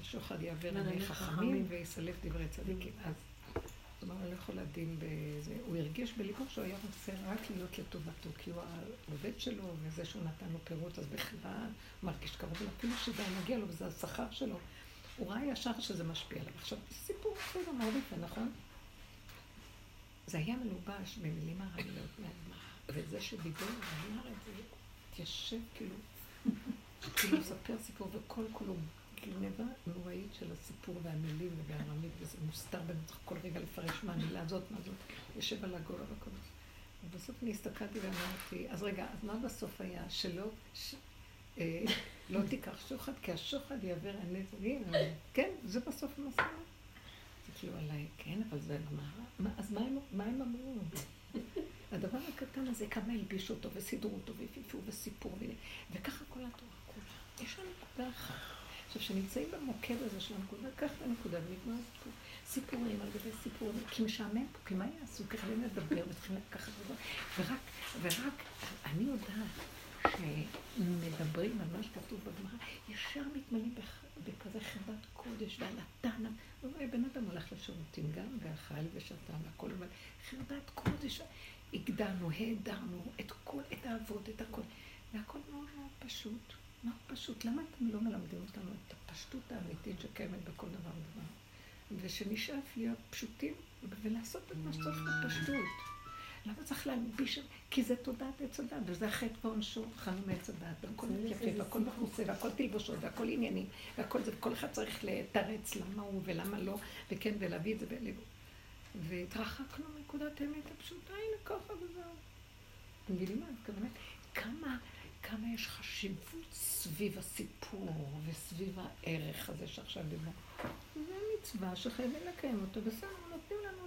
השוחד יעבר עיני חכמים ויסלף דברי צדיקים. אז הוא אמר, אני לא יכול לדין בזה. הוא הרגיש בליבו שהוא היה רוצה רק להיות לטובתו, כי הוא העובד שלו, וזה שהוא נתן לו פירות, אז בכלל מרגיש קרוב אפילו שזה מגיע לו, וזה השכר שלו. הוא ראה ישר שזה משפיע עליו. עכשיו, סיפור בסדר מאוד יפה, נכון? זה היה מלובש במילים מהגמרא, וזה שדיבר ואמר את זה, התיישב כאילו, כאילו לספר סיפור, וכל כולו גנבה נוראית של הסיפור והמילים ובארמית, וזה מוסתר באמת כל רגע לפרש מה המילה הזאת, מה זאת, יושב על הגולה וכל זה. ובסוף אני הסתכלתי ואמרתי, אז רגע, אז מה בסוף היה? שלא. אה, לא תיקח שוחד, כי השוחד יעבר עיני זוגים. כן, זה בסוף המסקנה. זה כאילו עליי, כן, אבל זה מה, אז מה הם, אמרו? הדבר הקטן הזה, כמה הלבישו אותו וסידרו אותו והפיפו וסיפור, וככה כל התורה כולה. יש לנו נקודה אחת. עכשיו, כשנמצאים במוקד הזה של הנקודה, קח את הנקודה ונגמר הסיפור. סיפורים על גבי סיפורים, כי משעמם פה, כי מה יעשו? כי חייבים לדבר ותחילה לקחת. ורק, ורק, אני יודעת שמדברים על מה שכתוב בגמרא, ישר מתמלאים בכזה חרדת קודש התנא. בן אדם הלך לשירותים גם, ואכל ושתה והכל, אבל חרדת קודש, הגדלנו, העדרנו את כל, את האבות, את הכל. והכל מאוד מאוד פשוט. מאוד פשוט. למה אתם לא מלמדים אותנו את הפשטות האמיתית שקיימת בכל דבר ודבר? ושנשאף להיות פשוטים ולעשות את מה שצריך בפשטות. למה צריך להלביש? כי זה תודעת עץ הדת, וזה החטא ועונשו, חנו מעץ הדת, והכל יפה, והכל מכוסה, והכל תלבושות, והכל עניינים, והכל זה, וכל אחד צריך לתרץ למה הוא ולמה לא, וכן, ולהביא את זה בלב. והתרחקנו מנקודת האמת הפשוטה, הנה ככה וזהו. אתם מבינים מה? הכוונה? כמה, כמה יש חשיבות סביב הסיפור וסביב הערך הזה שעכשיו דיברנו. זה מצווה שחייבים לקיים אותו, בסדר, נותנים לנו.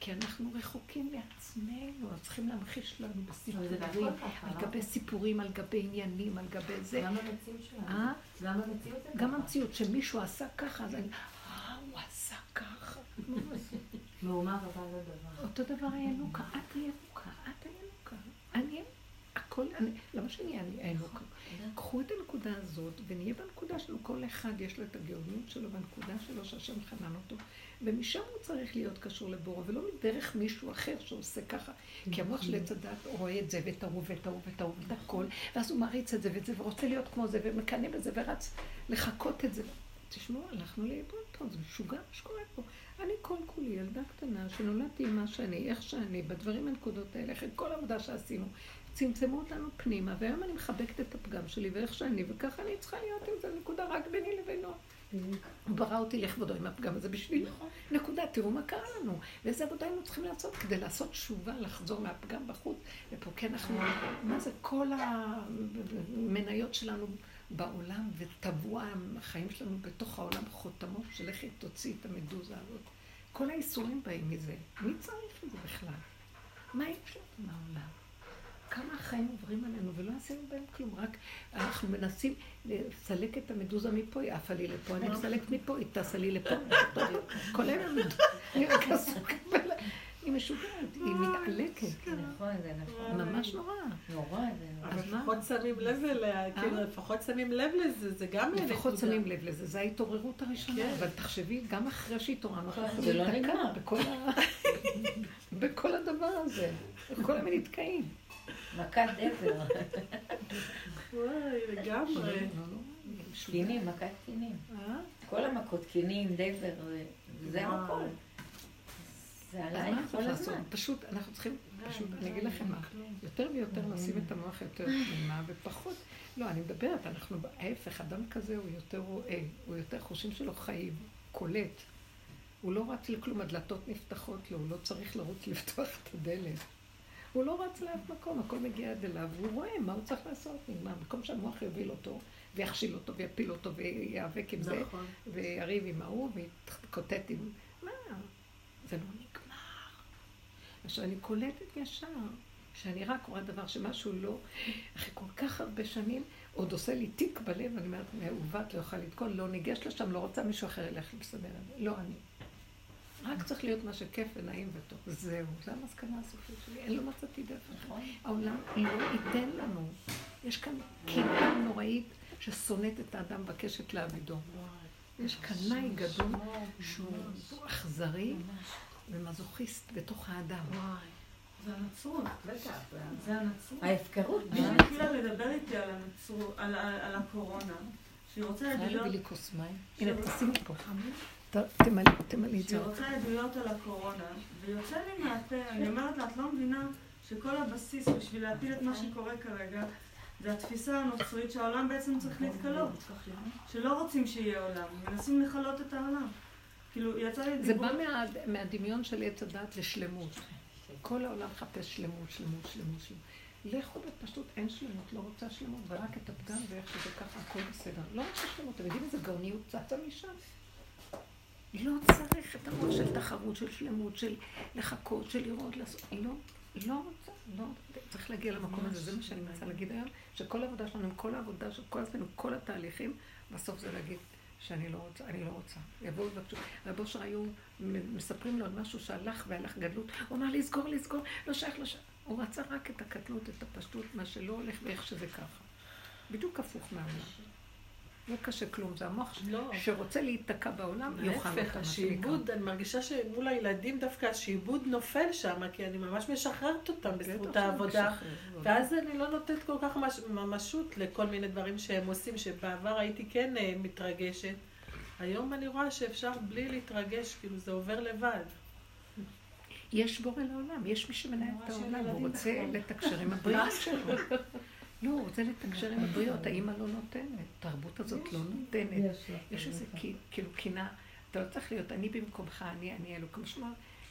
כי אנחנו רחוקים מעצמנו, אז צריכים להמחיש לנו בסיפורים, על גבי סיפורים, על גבי עניינים, על גבי זה. גם המציאות שלנו. אה? גם המציאות זה גם המציאות, שמישהו עשה ככה, אז אני, אה, הוא עשה ככה. מהומה רבה לא דבר. אותו דבר הינוקה, את הינוקה, את הינוקה. אני, הכל, למה שאני הינוקה? קחו את הנקודה הזאת, ונהיה בנקודה שלנו, כל אחד יש לו את הגאונות שלו בנקודה שלו, שהשם חנן אותו, ומשם הוא צריך להיות קשור לבורא, ולא מדרך מישהו אחר שעושה ככה. כי המוח של עץ הדת רואה את זה, ואת ההוא, ואת ההוא, ואת ההוא, ואת הכל, ואז הוא מעריץ את זה ואת זה, ורוצה להיות כמו זה, ומקנא בזה, ורץ לחקות את זה. תשמעו, הלכנו לאיבוד פה, זה משוגע מה שקורה פה. אני כל כולי ילדה קטנה, שנולדתי עם מה שאני, איך שאני, בדברים הנקודות האלה, אחרי כל העבודה שעשינו, צמצמו אותנו פנימה, והיום אני מחבקת את הפגם שלי ואיך שאני, וככה אני צריכה להיות עם זה, נקודה רק ביני לבינו. הוא ברא אותי לכבודו עם הפגם הזה בשביל נקודה, תראו מה קרה לנו, ואיזה עבודה היינו צריכים לעשות כדי לעשות תשובה, לחזור מהפגם בחוץ, ופה כן אנחנו, מה זה, כל המניות שלנו בעולם, וטבוע החיים שלנו בתוך העולם חותמות של איך היא תוציא את המדוזה הזאת. כל האיסורים באים מזה. מי צריך את זה בכלל? מה יש לנו מהעולם? כמה החיים עוברים עלינו ולא עשינו בהם כלום, רק אנחנו מנסים לסלק את המדוזה מפה, היא עפה לי לפה, אני מסלקת מפה, היא טסה לי לפה, כל היום אני רק עסוקה, היא משוגעת, היא מתעלקת. נכון, זה נכון. ממש נורא. נורא, זה נורא. אבל? לפחות שמים לב אליה, כאילו לפחות שמים לב לזה, זה גם לפחות שמים לב לזה, זו ההתעוררות הראשונה, כן. אבל תחשבי, גם אחרי שהתעוררנו, אנחנו זה לא נגמר. בכל הדבר הזה, כל הזמן נתקעים. מכת דבר. וואי, לגמרי. קינים, מכת קינים. אה? כל המכות, קינים, דבר, זה- זה. המקום. זה עלייך כל? הזמן. פשוט אנחנו צריכים פשוט, אני אגיד לכם מה, יותר ויותר נשים את המוח יותר פנימה ופחות, לא, אני מדברת, אנחנו, ההפך, אדם כזה הוא יותר רואה, הוא יותר חושבים שלו חיים, קולט. הוא לא רץ לכלום, הדלתות נפתחות לו, הוא לא צריך לרוץ לפתוח את הדלת. הוא לא רץ לאף מקום, הכל מגיע עד אליו, והוא רואה מה הוא צריך לעשות, נגמר. במקום שהמוח יוביל אותו, ויכשיל אותו, ויפיל אותו, ויאבק עם זה, נכון. ויריב עם ההוא, ויתקוטט עם... מה? זה לא נגמר. עכשיו, אני קולטת ישר, שאני רק רואה דבר שמשהו לא, אחרי כל כך הרבה שנים, עוד עושה לי תיק בלב, אני אומרת, מעוות, לא יכולה לתקון, לא ניגש לשם, לא רוצה מישהו אחר ילך לסדר את זה. לא אני. רק צריך להיות מה שכיף ונעים וטוב. זהו, זו המסקנה הסופית שלי. אין לו מצאתי דרך אחרת. העולם לא ייתן לנו. יש כאן קנאה נוראית ששונאת את האדם מבקשת להעבידו. יש קנאי גדול שהוא אכזרי ומזוכיסט בתוך האדם. זה הנצרות. בטח, זה הנצרות. ההפקרות. מישהי התחילה לדבר איתי על הנצרות, על- הקורונה, שהיא רוצה חייב עדויות, להביא לי כוס מים. הנה, תשימי פה. תמלאי תמלאי את זה. רוצה עדויות על הקורונה, ויוצא לי מהפה, אני אומרת לה, את לא מבינה שכל הבסיס בשביל להפיל את מה שקורה כרגע, זה התפיסה הנוצרית שהעולם בעצם צריך להתקלות. שלא רוצים שיהיה עולם, מנסים לכלות את העולם. כאילו, יצא לי זה דיבור... בא מה- מהדמיון של עץ הדת לשלמות. כל העולם מחפש שלמות, שלמות, שלמות, שלמות. לכו בפשטות, אין שלמות, לא רוצה שלמות, ורק את הפגם ואיך שזה ככה, הכל בסדר. לא רוצה שלמות, אתם יודעים איזה גאוניות צצה משם? לא צריך את המוח של תחרות, של שלמות, של לחכות, של לראות, לעשות. לא, לא רוצה, לא. צריך להגיע למקום הזה, זה מה שאני מנסה להגיד היום, שכל העבודה שלנו, כל העבודה של כל עם כל התהליכים, בסוף זה להגיד שאני לא רוצה, אני לא רוצה. יבואו ויבקשו. רב אושר היו מספרים לו על משהו שהלך והלך גדלות, הוא אמר לסגור, לסגור, לא שייך, לא שייך. הוא רצה רק את הקטנות, את הפשטות, מה שלא הולך ואיך שזה ככה. בדיוק הפוך מהעולם. לא קשה כלום, זה המוח לא. שרוצה להיתקע בעולם, יאכל להפך, אותה, שנקרא. השעבוד, אני מרגישה שמול הילדים דווקא השעבוד נופל שם, כי אני ממש משחררת אותם בזכות העבודה. ואז אני לא נותנת כל כך מש- ממשות לכל מיני דברים שהם עושים, שבעבר הייתי כן אה, מתרגשת. היום אני רואה שאפשר בלי להתרגש, כאילו זה עובר לבד. יש בורא לעולם, יש מי שמנהל את העולם, הוא רוצה. לתקשר עם הבריאות שלו. לא, הוא רוצה לתקשר עם הבריאות, האימא לא נותנת, התרבות הזאת לא נותנת. יש איזה כאילו קינה, אתה לא צריך להיות אני במקומך, אני, אני אלוקים. משמע,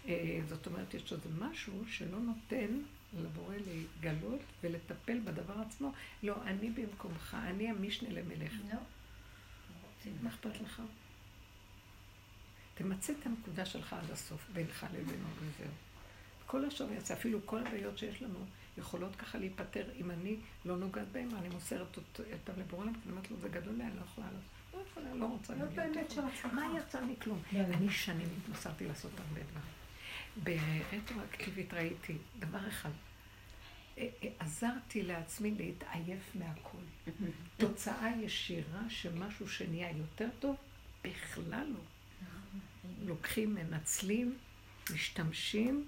אה, זאת אומרת, יש איזה משהו שלא נותן לבורא להתגלות ולטפל בדבר עצמו. לא, אני במקומך, אני המשנה למלך. לא. מה אכפת לך? תמצה את הנקודה שלך עד הסוף, בינך לבינו וזהו. כל השאר יצא, אפילו כל הבעיות שיש לנו יכולות ככה להיפטר אם אני לא נוגעת בהם, אני מוסרת אות- אותם לבורא עולם, כי אני אומרת לו, זה גדול לי, אני לא יכולה לעשות. לא יכולה, לא רוצה לא באמת של. הצלחה. מה יצא מכלום? אני שנים התמסרתי לעשות הרבה דברים. ברטרואקטיבית ראיתי דבר אחד, עזרתי לעצמי להתעייף מהכל. תוצאה ישירה שמשהו שנהיה יותר טוב, בכלל לא. לוקחים, מנצלים, משתמשים,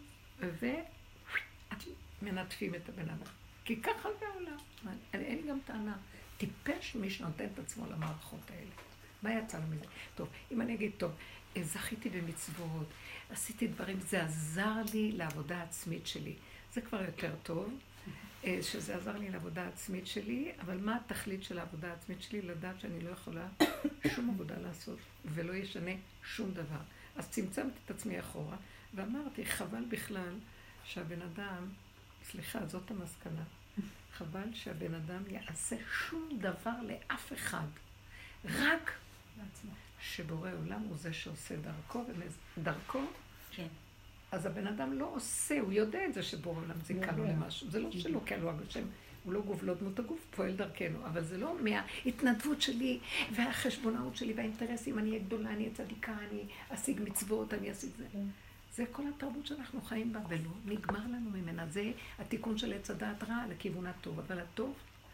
ומנטפים את הבן אדם. כי ככה זה העולם. אין לי גם טענה. טיפש מי שנותן את עצמו למערכות האלה. מה יצא לו מזה? טוב, אם אני אגיד, טוב, אה, זכיתי במצוות, עשיתי דברים, זה עזר לי לעבודה העצמית שלי. זה כבר יותר טוב, אה, שזה עזר לי לעבודה העצמית שלי, אבל מה התכלית של העבודה העצמית שלי? לדעת שאני לא יכולה שום עבודה לעשות, ולא ישנה שום דבר. אז צמצמתי את עצמי אחורה, ואמרתי, חבל בכלל שהבן אדם, סליחה, זאת המסקנה, חבל שהבן אדם יעשה שום דבר לאף אחד, רק שבורא עולם הוא זה שעושה דרכו, ודרכו, כן. אז הבן אדם לא עושה, הוא יודע את זה שבורא עולם זיכה לו למשהו. זה לא שלא כן לו השם, הוא לא גוף, לא דמות הגוף, פועל דרכנו, אבל זה לא מההתנדבות שלי והחשבונאות שלי והאינטרסים, אני אהיה גדולה, אני אהיה צדיקה, אני אשיג מצוות, אני אשיג זה. זה כל התרבות שאנחנו חיים בה, ולא נגמר לנו ממנה. זה התיקון של עץ הדעת רע לכיוון הטוב, אבל הטוב,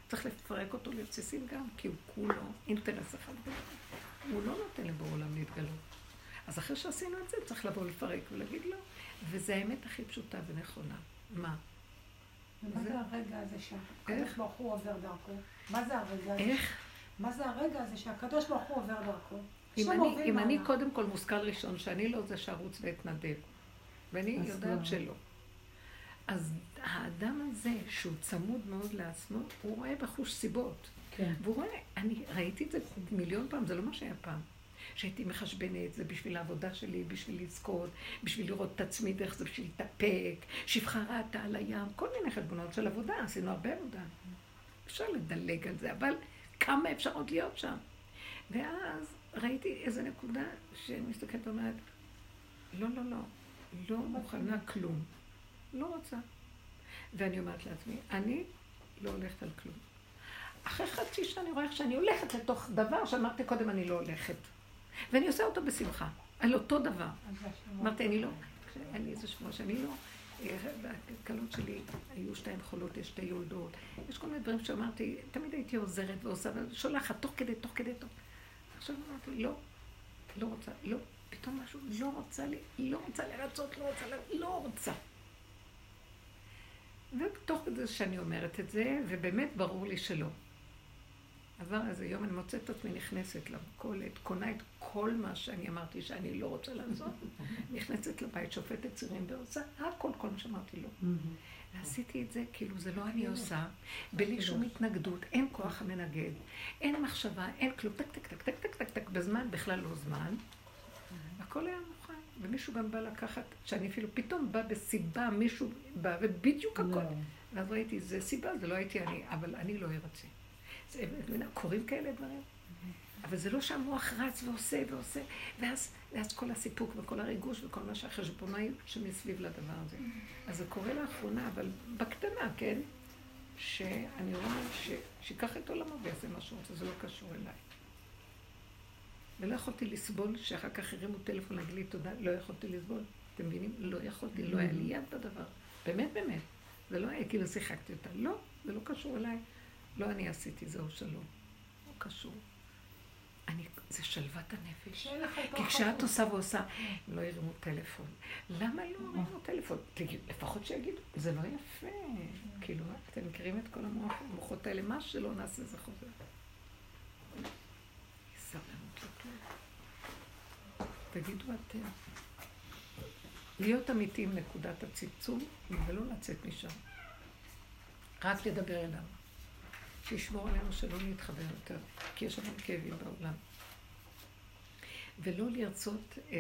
צריך לפרק אותו לבסיסים גם, כי הוא כולו אינטרס אחד בלבד. הוא לא נותן לבורא עולם להתגלות. אז אחרי שעשינו את זה, צריך לבוא לפרק ולהגיד לא. וזה האמת הכי פשוטה ונכונה. מה? ומה זה- הרגע הזה שהקדוש? ברוך הוא עובר דרכו? מה זה הרגע הזה? איך? מה זה הרגע הזה שהקדוש ברוך הוא עובר דרכו? אם אני, אם אני. קודם כל מושכל ראשון, שאני לא זה שארוץ ואתנדב, ואני יודעת לא. שלא. אז האדם הזה, שהוא צמוד מאוד לעצמו, הוא רואה בחוש סיבות. כן. והוא רואה, אני ראיתי את זה מיליון פעם, זה לא מה שהיה פעם. שהייתי מחשבנת, זה בשביל העבודה שלי, בשביל לזכות, בשביל לראות את עצמי דרך זה, בשביל להתאפק, שפחה ראתה על הים, כל מיני חשבונות של עבודה, עשינו הרבה עבודה. אפשר לדלג על זה, אבל כמה אפשר עוד להיות שם? ואז ראיתי איזו נקודה שאני מסתכלת ואומרת, לא, לא, לא, לא מוכנה כלום. לא רוצה. ואני אומרת לעצמי, אני לא הולכת על כלום. אחרי חצי שנה אני רואה איך שאני הולכת לתוך דבר שאמרתי קודם, אני לא הולכת. ואני עושה אותו בשמחה, על אותו דבר. אמרתי, אני לא, לי איזה שבוע שאני לא, הכלות שלי היו שתיים חולות, יש שתי יולדות, יש כל מיני דברים שאמרתי, תמיד הייתי עוזרת ועושה, ושולחת, תוך כדי, תוך כדי, תוך. עכשיו אמרתי, לא, לא רוצה, לא, פתאום משהו, לא רוצה לי, לא רוצה לרצות, לא רוצה, לא רוצה. ותוך כדי שאני אומרת את זה, ובאמת ברור לי שלא. עבר איזה יום, אני מוצאת את עצמי נכנסת למכולת, קונה את כל מה שאני אמרתי שאני לא רוצה לעשות, נכנסת לבית, שוטפת סירים ועושה הכל, כל מה שאמרתי לא. ועשיתי את זה, כאילו זה לא אני עושה, בלי שום התנגדות, אין כוח המנגד, אין מחשבה, אין כלום, טק טק טק טק טק טק טק, בזמן, בכלל לא זמן. הכל היה מוכן, ומישהו גם בא לקחת, שאני אפילו פתאום בא בסיבה, מישהו בא, ובדיוק הכל. ואז ראיתי, זה סיבה, זה לא הייתי אני, אבל אני לא ארצה. קורים כאלה דברים. אבל זה לא שהמוח רץ ועושה ועושה, ואז, ואז כל הסיפוק וכל הריגוש וכל מה שהחשבונאי שמסביב לדבר הזה. אז זה קורה לאחרונה, אבל בקטנה, כן? שאני רואה. שיקח את עולמו ויעשה מה שהוא רוצה, זה לא קשור אליי. ולא יכולתי לסבול שאחר כך הרימו טלפון להגיד לי תודה, לא יכולתי לסבול. אתם מבינים? לא יכולתי, לא היה לי יד בדבר. באמת, באמת. זה לא היה כאילו שיחקתי אותה. לא, זה לא קשור אליי. לא אני עשיתי, זהו שלום. לא קשור. אני, זה שלוות הנפש. כי כשאת עושה ועושה, לא ירימו טלפון. למה לא ירימו טלפון? לפחות שיגידו, זה לא יפה. כאילו, אתם מכירים את כל המוחות האלה, מה שלא נעשה זה חוזר. סבלנות לכלום. תגידו אתם. להיות אמיתיים נקודת הצמצום, ולא לצאת משם. רק לדבר אליו. שישמור עלינו שלא נתחבר יותר, כי יש לנו כאבים בעולם. ולא לרצות אה,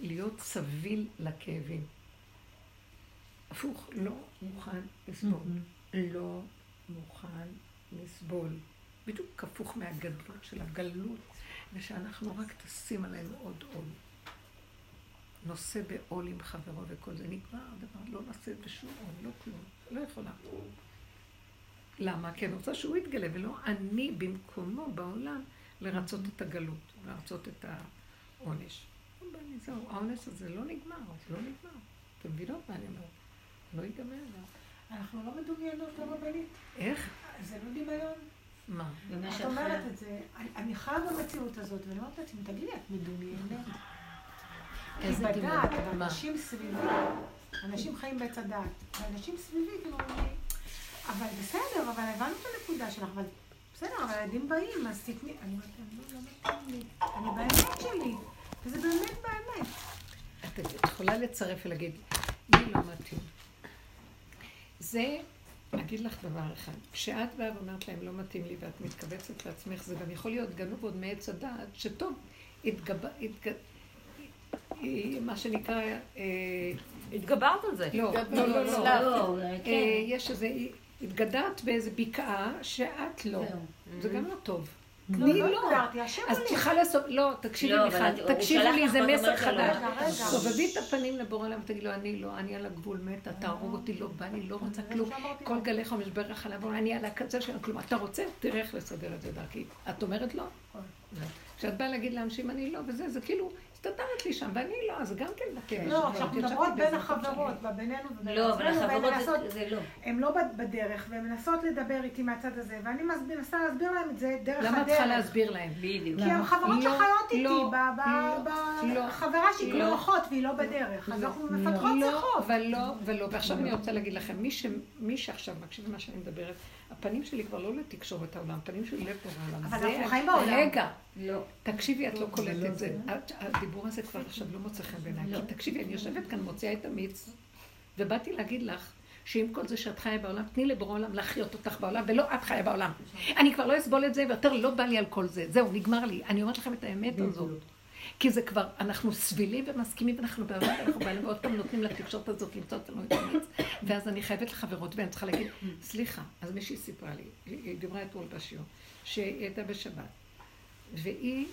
להיות סביל לכאבים. הפוך, לא מוכן לסבול. לא מוכן לסבול. בדיוק הפוך מהגדלות של הגלות, ושאנחנו רק טסים עלינו עוד עול. נושא בעול עם חברו וכל זה נגמר, הדבר לא נושא בשום עול, לא כלום, לא יכולה. למה? כי אני רוצה שהוא יתגלה, ולא אני במקומו בעולם לרצות את הגלות, לרצות את העונש. זהו, העונש הזה לא נגמר, זה לא נגמר. אתם מבינות מה אני אומרת? לא ייגמר. אנחנו לא מדומיינות לרבנית. איך? זה לא דמיון. מה? את אומרת את זה, אני חיה במציאות הזאת, ואני אומרת לעצמי, תגידי, את מדומיינת? איזה דמיון? בדעת, אנשים סביבי, אנשים חיים בעץ הדעת, ואנשים סביבי, כאילו, אבל בסדר, אבל הבנו את הנקודה שלך, אבל בסדר, אבל הילדים באים, אז תתני, אני אומרת לא, לא מתאים לי, אני באמת שלי, וזה באמת באמת. את יכולה לצרף ולהגיד, לי לא מתאים. זה, אגיד לך דבר אחד, כשאת באה ואומרת להם לא מתאים לי ואת מתכווצת לעצמך, זה גם יכול להיות גנוב עוד מעץ הדעת, שטוב, התגב... התג... מה שנקרא... התגברת על זה. לא, לא, לא, לא. יש איזה... התגדרת באיזה בקעה שאת לא. זה גם לא טוב. לא, לא אז צריכה לעשות, לא, תקשיבי מיכל, תקשיבו לי, זה מסר חדש. סובבי את הפנים לבורא עולם ותגיד לו, אני לא, אני על הגבול מתה, תהרוג אותי, לא בא לי, לא רוצה כלום. כל גליך ומשבריך לעבור, אני על הקצה של כלום. אתה רוצה? תראה איך לסדר את זה דרכי. את אומרת לא? כשאת באה להגיד לאנשים אני לא, וזה, זה כאילו, מסתדרת לי שם, ואני לא, אז גם כן בכאב. לא, כשאנחנו מדברות בין החברות, בינינו ובין לא, אבל החברות זה לא. הן לא בדרך, והן מנסות לדבר איתי מהצד הזה, ואני מנסה להסביר להם את זה דרך הדרך. למה את צריכה להסביר להם? בדיוק. כי הן חברות שחיות איתי, בחברה שהיא כמו אחות, והיא לא בדרך. אז אנחנו מפתחות שיחות. ולא, ולא, ועכשיו אני רוצה להגיד לכם, מי שעכשיו מקשיב למה שאני מדברת, הפנים שלי כבר לא לתקשורת העולם, הפנים שלי לב העולם. אבל אנחנו חיים בעולם. רגע, לא. תקשיבי, את לא קולטת את זה. הדיבור הזה כבר עכשיו לא מוצא חן בעיניי. כי תקשיבי, אני יושבת כאן, מוציאה את המיץ, ובאתי להגיד לך שעם כל זה שאת חיה בעולם, תני לבורא עולם להחיות אותך בעולם, ולא את חיה בעולם. אני כבר לא אסבול את זה, ויותר לא בא לי על כל זה. זהו, נגמר לי. אני אומרת לכם את האמת הזאת. כי זה כבר, אנחנו סבילים ומסכימים, ואנחנו בעבודה, אנחנו באים ועוד פעם נותנים לתקשורת הזאת למצוא אותנו את המיץ. ואז אני חייבת לחברות, ואני צריכה להגיד, סליחה, אז מישהי סיפרה לי, היא דיברה אתמול בשיעור, שהיא הייתה בשבת, והיא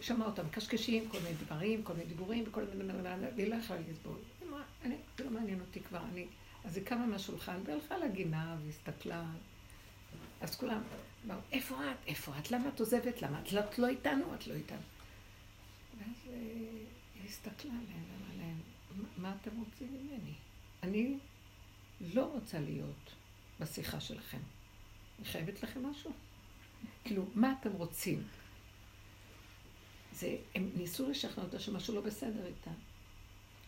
שמעה אותם קשקשים, כל מיני דברים, כל מיני דיבורים, וכל מיני... והיא לא יכלה לסבול. היא אמרה, זה לא מעניין אותי כבר, אני... אז היא קמה מהשולחן והלכה לגינה והסתכלה. אז כולם אמרו, איפה את? איפה את? למה את עוזבת? למה את לא איתנו? את לא איתנו. ואז אה, היא הסתכלה עליהם, אמרה להם, מה אתם רוצים ממני? אני לא רוצה להיות בשיחה שלכם. אני חייבת לכם משהו. כאילו, מה אתם רוצים? זה, הם ניסו לשכנע אותה שמשהו לא בסדר איתה.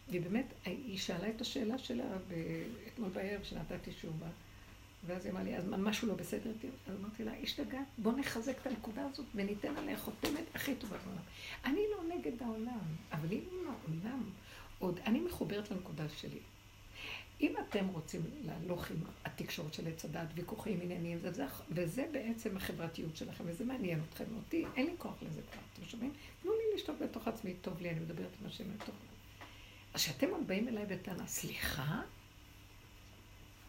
והיא באמת, היא שאלה את השאלה שלה אתמול בערב, שנתתי שובה. ואז היא אמרה לי, אז משהו לא בסדר איתי? אז אמרתי לה, השתגעת, בוא נחזק את הנקודה הזאת וניתן עליה חותמת הכי טובה בעולם. אני לא נגד העולם, אבל אם העולם עוד, אני מחוברת לנקודה שלי. אם אתם רוצים להלוך עם התקשורת של עץ הדת, ויכוחים ענייניים, וזה, וזה בעצם החברתיות שלכם, וזה מעניין אתכם, אותי, אין לי כוח לזה כבר, אתם שומעים? תנו לי לשתות בתוך עצמי, טוב לי, אני מדברת עם השם לתוך אז כשאתם עוד באים אליי בטענה, סליחה?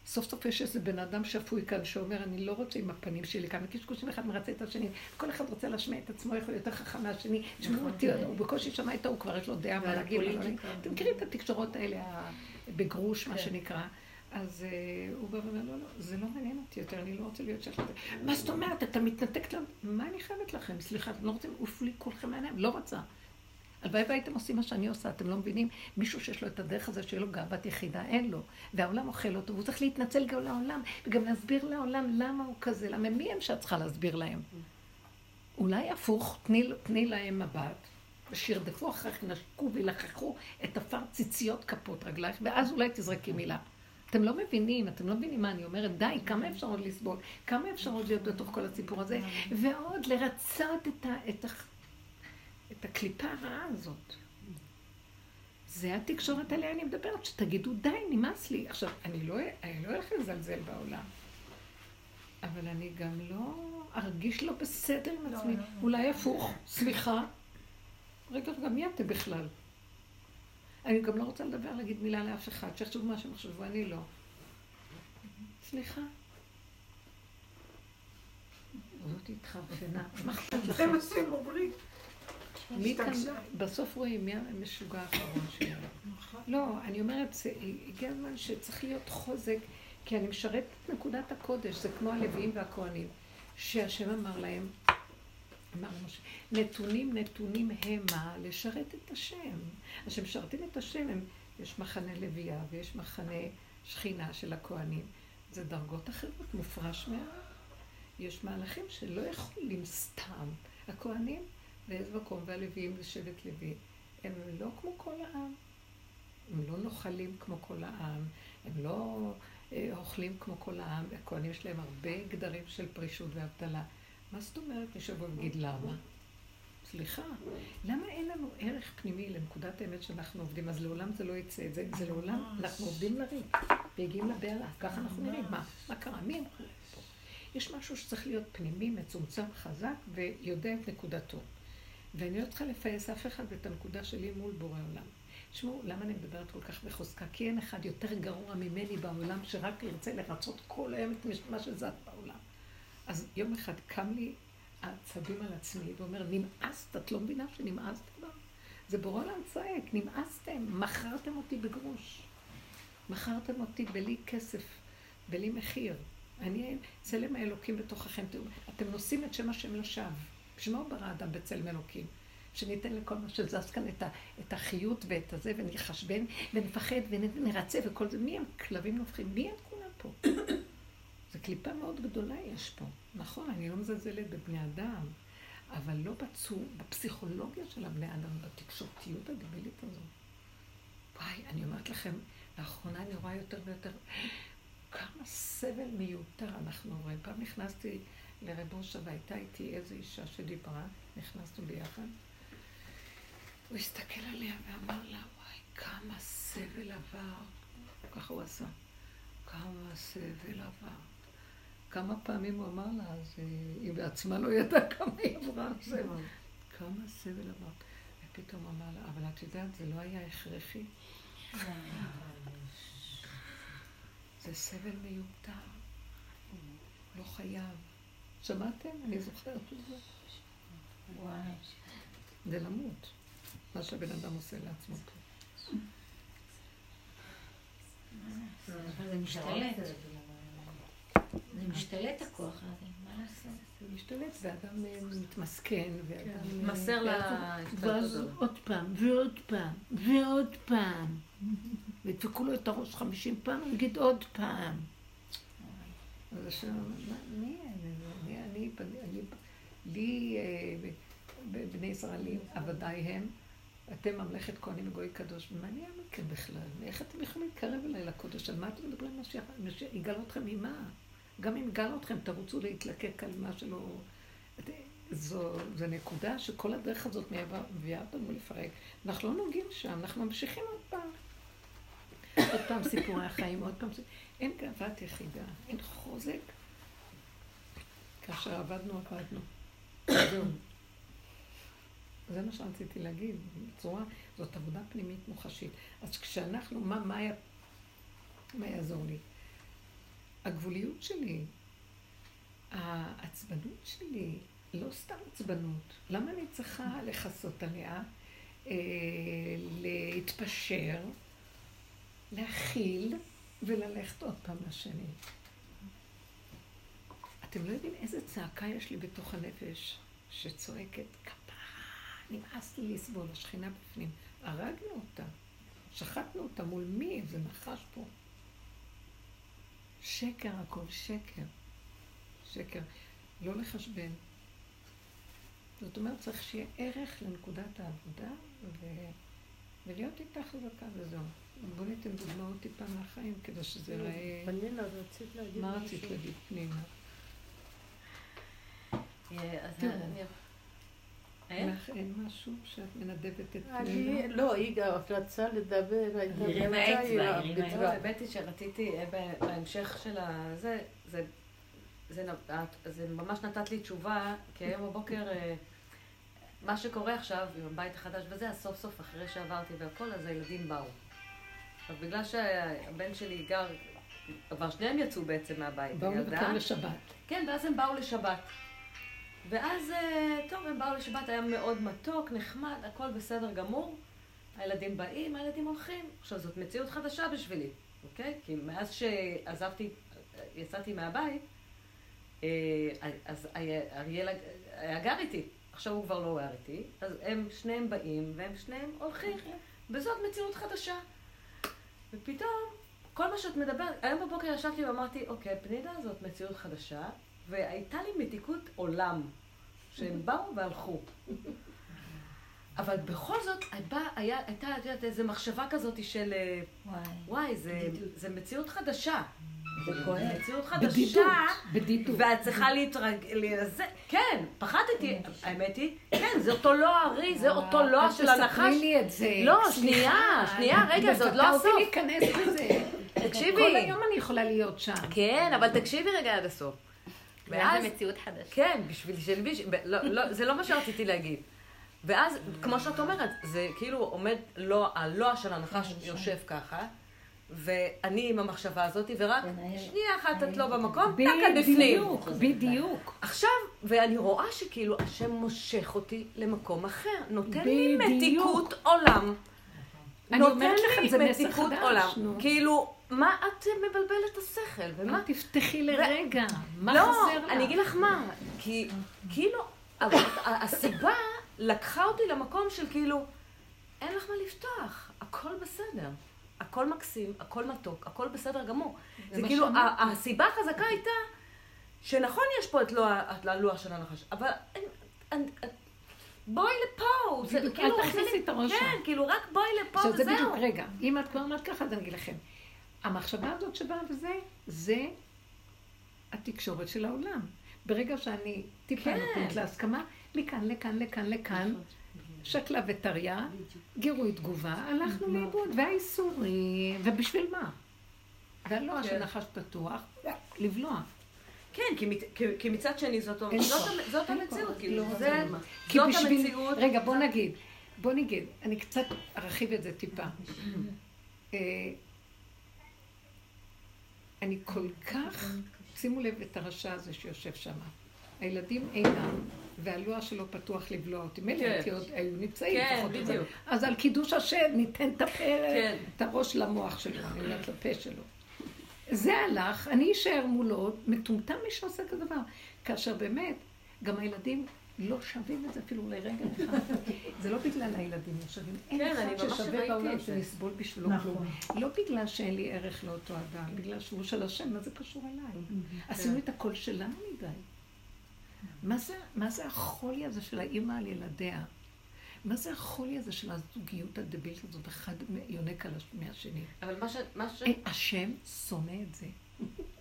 סוף סוף יש איזה בן אדם שפוי כאן שאומר, אני לא רוצה עם הפנים שלי כאן, קשקושים אחד מרצה את השני, כל אחד רוצה להשמיע את עצמו, איך הוא יותר חכם מהשני, תשמעו נכון. אותי, הוא בקושי שמע את ההוא, כבר יש לו דעה מה להגיד, אתם מכירים את התקשורות האלה, בגרוש, מה כן. שנקרא. אז אה, הוא בא ואומר, לא, לא, זה לא מעניין אותי יותר, אני לא רוצה להיות שייך לזה. מה זאת אומרת, אתה מתנתק לנו? מה אני חייבת לכם? סליחה, אתם לא רוצים, עוף לי כולכם מעיניים, לא רוצה. הלוואי והייתם עושים מה שאני עושה, אתם לא מבינים? מישהו שיש לו את הדרך הזה, שיהיה לו גאוות יחידה, אין לו. והעולם אוכל אותו, והוא צריך להתנצל גם לעולם, וגם להסביר לעולם למה הוא כזה, למה מי הם שאת צריכה להסביר להם? אולי הפוך, תני, תני להם מבט, ושירדפו אחריך, נשקו וילחכו את עפר ציציות כפות רגלייך, ואז אולי תזרקי מילה. אתם לא מבינים, אתם לא מבינים מה אני אומרת, די, כמה אפשר עוד לסבול? כמה אפשר עוד להיות בתוך כל הסיפור הזה? ועוד לרצות את, ה, את, ה, את הקליפה הרעה הזאת. זה התקשורת עליה אני מדברת, שתגידו די, נמאס לי. עכשיו, אני לא, אני לא לזלזל בעולם, אבל אני גם לא ארגיש לא בסדר עם לא, עצמי. לא, לא. אולי הפוך, סליחה. רגע, רגע, מי אתם בכלל? אני גם לא רוצה לדבר, להגיד מילה לאף אחד, שיחשבו מה שהם חשבו, אני לא. סליחה. זאת התחרפנה, מה אכפת לכם? זה מה שהם אומרים. מי כאן, בסוף רואים מי המשוגע האחרון שלנו. נכון. לא, אני אומרת, הגיע הזמן שצריך להיות חוזק, כי אני משרת את נקודת הקודש, זה כמו הלוויים והכוהנים, שהשם אמר להם, אמר למשה, נתונים נתונים המה לשרת את השם. אז כשמשרתים את השם, הם, יש מחנה לוויה ויש מחנה שכינה של הכוהנים. זה דרגות אחרות, מופרש מהעם. יש מהלכים שלא יכולים סתם. הכוהנים באיזה מקום, והלוויים זה שבט לוי. הם לא כמו כל העם. הם לא נוחלים כמו כל העם. הם לא אה, אוכלים כמו כל העם. הכוהנים להם הרבה גדרים של פרישות ואבטלה. מה זאת אומרת? מישהו יגיד למה? סליחה, למה אין לנו ערך פנימי לנקודת האמת שאנחנו עובדים? אז לעולם זה לא יצא, זה, זה לעולם, אנחנו עובדים לריק, והגיעים לבהלה, ככה אנחנו נראים, מה, מה קרה, מי הם פה? יש משהו שצריך להיות פנימי, מצומצם, חזק, ויודע את נקודתו. ואני לא צריכה לפייס אף אחד את הנקודה שלי מול בורא עולם. תשמעו, למה אני מדברת כל כך בחוזקה? כי אין אחד יותר גרוע ממני בעולם שרק ירצה לרצות כל היום את מה שזת בעולם. אז יום אחד קם לי העצבים על עצמי ואומר, נמאסת, את לא מבינה שנמאסת כבר? זה בורא עולם צועק, נמאסתם, מכרתם אותי בגרוש. מכרתם אותי בלי כסף, בלי מחיר. אני צלם האלוקים בתוככם. אתם נושאים את שם השם לשווא. בשביל מה הוא ברא אדם בצלם אלוקים? שניתן לכל מה שזז כאן את, ה, את החיות ואת הזה, ונתחשבן, ונפחד, ונרצה, וכל זה. מי הם כלבים נובחים? מי הם כולם פה? זו קליפה מאוד גדולה יש פה. נכון, אני לא מזלזלת בבני אדם, אבל לא בצור, בפסיכולוגיה של הבני אדם, בתקשורתיות הדבילית הזאת. וואי, אני אומרת לכם, לאחרונה אני רואה יותר ויותר כמה סבל מיותר אנחנו רואים. פעם נכנסתי לרב אושה והייתה איתי איזו אישה שדיברה, נכנסנו ביחד. הוא הסתכל עליה ואמר לה, וואי, כמה סבל עבר. ככה הוא עשה. כמה סבל עבר. כמה פעמים הוא אמר לה, אז אה, היא בעצמה לא ידעה כמה היא עברה סבל. כמה סבל עבר. ופתאום אמר לה, אבל את יודעת, זה לא היה הכרחי. זה סבל מיותר. לא חייב. שמעתם? אני זוכרת את זה. זה למות. מה שהבן אדם עושה לעצמו. זה משתלט. זה משתלט הכוח הזה, מה לעשות? זה משתלט, ואדם אה, מתמסכן, ואדם... אה, מסר ואז עוד פעם, ועוד פעם, ועוד פעם. וידפקו לו את הראש חמישים פעם, הוא יגיד עוד פעם. אז השם, מי אני? אני, אני, לי, אה, בני ישראל, עבדיי הם, אתם ממלכת כהנים וגוי קדוש, ומה נהיה מכם בכלל? איך אתם יכולים להתקרב אליי לקודש? על מה אתם מדברים? משיח, משיח יגאל אתכם ממה? גם אם יגאל אתכם, תרוצו להתלקק על מה שלא... זו, זו נקודה שכל הדרך הזאת מביאה אותנו לפרק. אנחנו לא נוגעים שם, אנחנו ממשיכים עוד פעם. עוד פעם סיפורי החיים, עוד פעם... אין גאוות יחידה, אין חוזק. כאשר עבדנו, עבדנו. זה מה שרציתי להגיד, בצורה, זאת עבודה פנימית מוחשית. אז כשאנחנו, מה, מה, היה, מה יעזור לי? הגבוליות שלי, העצבנות שלי, לא סתם עצבנות. למה אני צריכה לכסות עליה, אה, להתפשר, להכיל וללכת עוד פעם לשני? אתם לא יודעים איזה צעקה יש לי בתוך הנפש שצועקת, נמאס לי לסבול, השכינה בפנים. הרגנו אותה, שחטנו אותה מול מי? זה נחש פה. שקר הכל, שקר. שקר. לא לחשבן. זאת אומרת, צריך שיהיה ערך לנקודת העבודה ו... ולהיות איתה חזקה וזהו. בואו ניתן דוגמאות טיפה מהחיים כדי שזה ייראה... פנינה, רצית להגיד מה רצית להגיד, פנינה? אה, תראו. לך אין משהו שאת מנדבת את אני, פנינה? לא, היא גם רצה לדבר, הייתה הרימה אצבע, היא הרימה רצה. לא, האמת היא שרציתי, אה, בהמשך של הזה, זה, ממש נתת לי תשובה, כי היום בבוקר, אה, מה שקורה עכשיו עם הבית החדש וזה, אז סוף סוף אחרי שעברתי והכל, אז הילדים באו. עכשיו, בגלל שהבן שלי גר, כבר שניהם יצאו בעצם מהבית, באו. לבקר לשבת. כן, ואז הם באו לשבת. ואז, אה, טוב, הם באו לשבת, היה מאוד מתוק, נחמד, הכל בסדר גמור. הילדים באים, הילדים הולכים. עכשיו, זאת מציאות חדשה בשבילי, אוקיי? כי מאז שעזבתי, יצאתי מהבית, אה, אז אריאל היה גר איתי. עכשיו הוא כבר לא גר איתי, אז הם שניהם באים, והם שניהם הולכים. וזאת מציאות חדשה. ופתאום, כל מה שאת מדברת, היום בבוקר ישבתי ואמרתי, אוקיי, פנינה זאת מציאות חדשה, והייתה לי מתיקות עולם, שהם באו והלכו. אבל בכל זאת, הייתה, היה, הייתה, את יודעת, איזו מחשבה כזאת של, אה, וואי. וואי, זה, זה מציאות חדשה. זה כואב. מציאות חדשה, בדידות. ואת צריכה להתרגל, זה, כן, פחדתי, האמת היא, כן, זה אותו לא הארי, זה אותו לא של הנחש. תספרי לי את זה. לא, שנייה, שנייה, רגע, זה עוד לא הסוף. אותי להיכנס בזה. תקשיבי. כל היום אני יכולה להיות שם. כן, אבל תקשיבי רגע עד הסוף. ואז זה מציאות חדשה. כן, בשביל שלביש, ב- לא, לא, זה לא מה שרציתי להגיד. ואז, כמו שאת אומרת, זה כאילו עומד, לא, הלא של הנחש יושב ככה, ואני עם המחשבה הזאת, ורק שנייה אחת את לא במקום, טק את בפנים. בדיוק, בדיוק. עכשיו, ואני רואה שכאילו השם מושך אותי למקום אחר, נותן לי. מתיקות עולם. אני נותן אומרת לכם, לי מתיקות חדש, עולם. נו. כאילו, מה את מבלבלת את השכל? ומה מה תפתחי לרגע? מה לא, חסר לך? אני אגיד לך מה, כי כאילו, אבל הסיבה לקחה אותי למקום של כאילו, אין לך מה לפתוח, הכל בסדר. הכל מקסים, הכל מתוק, הכל בסדר גמור. זה כאילו, הסיבה החזקה הייתה, שנכון יש פה את הלוח של הנחש, אבל בואי לפה, זה כאילו, אל תכניסי את הראש כן. כאילו, רק בואי לפה עכשיו זה וזהו. בדיוק, רגע, אם את כבר אומרת ככה, אז אני אגיד לכם. המחשבה הזאת שבאה וזה, זה התקשורת של העולם. ברגע שאני טיפה כן. נותנת להסכמה, מכאן, לכאן, לכאן, לכאן, שקלה וטריה, גירוי תגובה, הלכנו לאיבוד, והאיסורים, ובשביל מה? והלוע של. נחש פתוח, לבלוע. כן, כי מצד שני זאת המציאות. כאילו, לא, לא. זאת המציאות. רגע, בוא נגיד, בוא נגיד, אני קצת ארחיב את זה טיפה. אני כל כך, שימו לב את הרשע הזה שיושב שם. הילדים אינם, והלוע שלו פתוח לבלוע אותי. מילא כן. הייתי עוד, היו נמצאים. כן, פחות או יותר. בדיוק. אז על קידוש השם ניתן את הפה, כן. את הראש למוח שלו, אני אומרת לפה שלו. זה הלך, אני אשאר מולו, מטומטם מי שעושה כזה דבר. כאשר באמת, גם הילדים לא שווים את זה אפילו לרגע אחד. זה לא בגלל הילדים לא שווים. אין כן, אני אחד ששווה בעולם. שנסבול בשבילו כלום. לא בגלל שאין לי ערך לאותו אדם, בגלל שהוא של השם, מה זה קשור אליי? עשינו את הכל שלנו מדי. מה זה, מה זה החולי הזה של האימא על ילדיה? מה זה החולי הזה של הזוגיות הדבילית הזאת? אחד יונק על הש- מהשני. אבל מה ש... מה ש... אין, השם שונא את זה.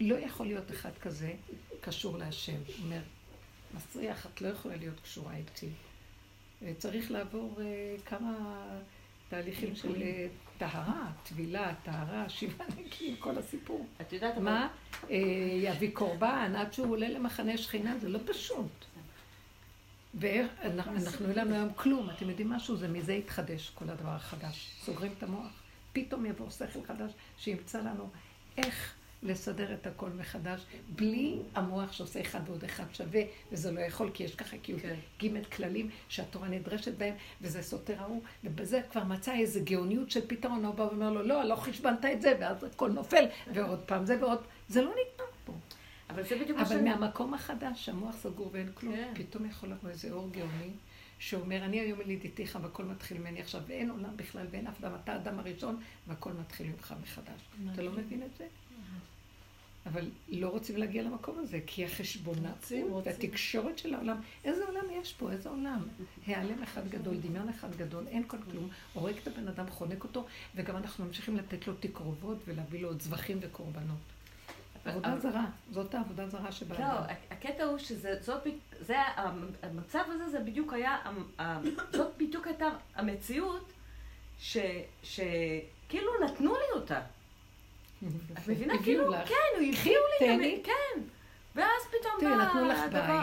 לא יכול להיות אחד כזה קשור להשם. הוא אומר, מסריח, את לא יכולה להיות קשורה איתי. אה, צריך לעבור אה, כמה תהליכים של אה, טהרה, טבילה, טהרה, שבעה נקיים, כל הסיפור. את יודעת, מה? יביא קורבן עד שהוא עולה למחנה שכינה, זה לא פשוט. ואנחנו אין לנו היום כלום, אתם יודעים משהו? זה מזה יתחדש כל הדבר החדש. סוגרים את המוח, פתאום יבוא שכל חדש שימצא לנו איך לסדר את הכל מחדש, בלי המוח שעושה אחד ועוד אחד שווה, וזה לא יכול, כי יש ככה כאילו כן. ג' כללים שהתורה נדרשת בהם, וזה סותר ההוא, ובזה כבר מצא איזו גאוניות של פתרון, הוא בא ואומר לו, לא, לא חשבנת את זה, ואז הכל נופל, ועוד פעם זה ועוד, זה לא נגמר פה. אבל זה בדיוק מה אבל שאני... מהמקום החדש, המוח סגור ואין כלום, כן. פתאום יכול לבוא איזה אור גאוני, שאומר, אני היום ילידיתיך והכל מתחיל ממני עכשיו, ואין עולם בכלל ואין אף אדם, אתה האדם הראשון, והכל מתחיל ממך מחדש. אתה לא מבין את זה? אבל לא רוצים להגיע למקום הזה, כי החשבונאות רוצים. והתקשורת של העולם, איזה עולם יש פה? איזה עולם? העלם אחד גדול, דמיון אחד גדול, אין כל כלום, הורג את הבן אדם, חונק אותו, וגם אנחנו ממשיכים לתת לו תקרובות ולהביא לו עוד זבחים וקורבנות. עבודה זרה, זאת העבודה הזרה שבאה. לא, הקטע הוא שזה, המצב הזה, זה בדיוק היה, זאת בדיוק הייתה המציאות, שכאילו נתנו לי אותה. את מבינה? כאילו. כן, הוא הביאו לי. המ- כן. ואז פתאום תראי, בא נתנו לך הדבר...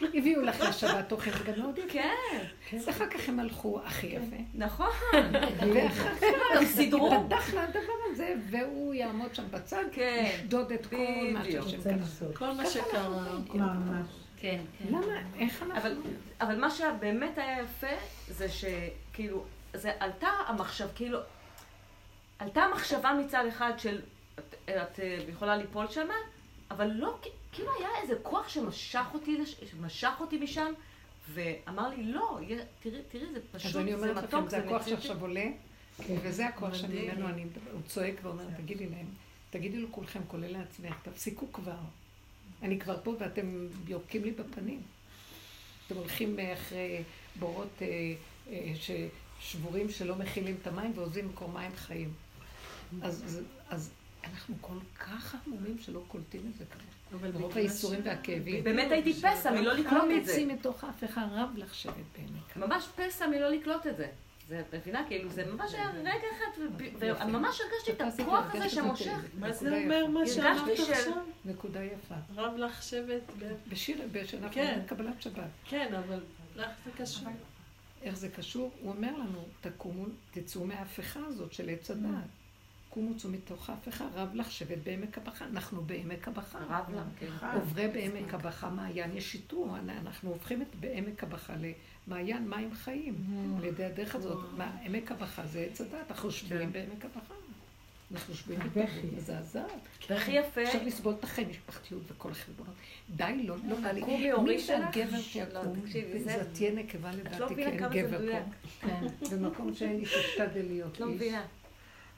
בית. הביאו לך לשבת אוכל, זה גם מאוד יפה. כן, ואחר כך הם הלכו הכי יפה. נכון. ואחר כך גם סידרו. ייפתח לדבר הזה, והוא יעמוד שם בצד, כן, ישדוד את כל מה. שהשם קנה. כל מה שקרה. ממש. כן, כן. למה? איך אנחנו... אבל, אבל מה שבאמת היה יפה, זה שכאילו, זה עלתה המחשב, כאילו, עלתה המחשבה מצד אחד של, את, את אה, יכולה ליפול שמה, אבל לא, כאילו היה איזה כוח שמשך אותי, שמשך אותי משם, ואמר לי, לא, תראי, תראי, זה פשוט, אז אני זה אומרת לכם, מתוק, זה זה הכוח מציאותי. שעכשיו עולה, וזה הכוח. שממנו אני מדבר. הוא צועק ואומר, תגידי להם, תגידי לו כולכם, כולל לעצמך, תפסיקו כבר. אני כבר פה ואתם יורקים לי בפנים. אתם הולכים אחרי בורות אה, אה, ששבורים שלא מכילים את המים ועוזבים מקור מים חיים. אז, אז, אז אנחנו כל כך עמומים שלא קולטים את זה כבר. בגלל הייסורים ש- והכאבים. באמת הייתי פסע מלא לקלוט לא את זה. יוציא מתוך אף אחד רב לך שבט בעמק. ממש פסע מלא לקלוט את זה. זה, את מבינה? כאילו, זה ממש היה רגע אחד, וממש הרגשתי את הכוח הזה שמושך. מה זה אומר. מה שאמרת עכשיו? נקודה יפה. רב לך שבט, ב- בשיר, שאנחנו כן. קבלת שבת. כן, אבל לך זה קשור. איך זה קשור? הוא אומר לנו, תקומו, תצאו מההפכה הזאת של עץ הדעת. קומו מתוך ההפכה, רב לך שבט בעמק הבכה. אנחנו בעמק הבכה. רב לה, כן. עוברי בעמק הבכה מעיין ישיתו, אנחנו הופכים את בעמק הבכה למעיין מים חיים, על ידי הדרך הזאת. מה, עמק הבכה זה עץ הדת, אנחנו שבויים בעמק הבכה. אנחנו שבויים הבכי. מזעזעת. והכי יפה, אפשר לסבול את החיים, משפחתיות וכל החשבונות. די, לא, לא בא לי. קומי מי שהגבר? שיקום, לא, תקשיבי, זה- תהיה נקבה את לא לדעתי, כי אין גבר. פה. במקום שאין איש תשתדל להיות לא איש. מבינה.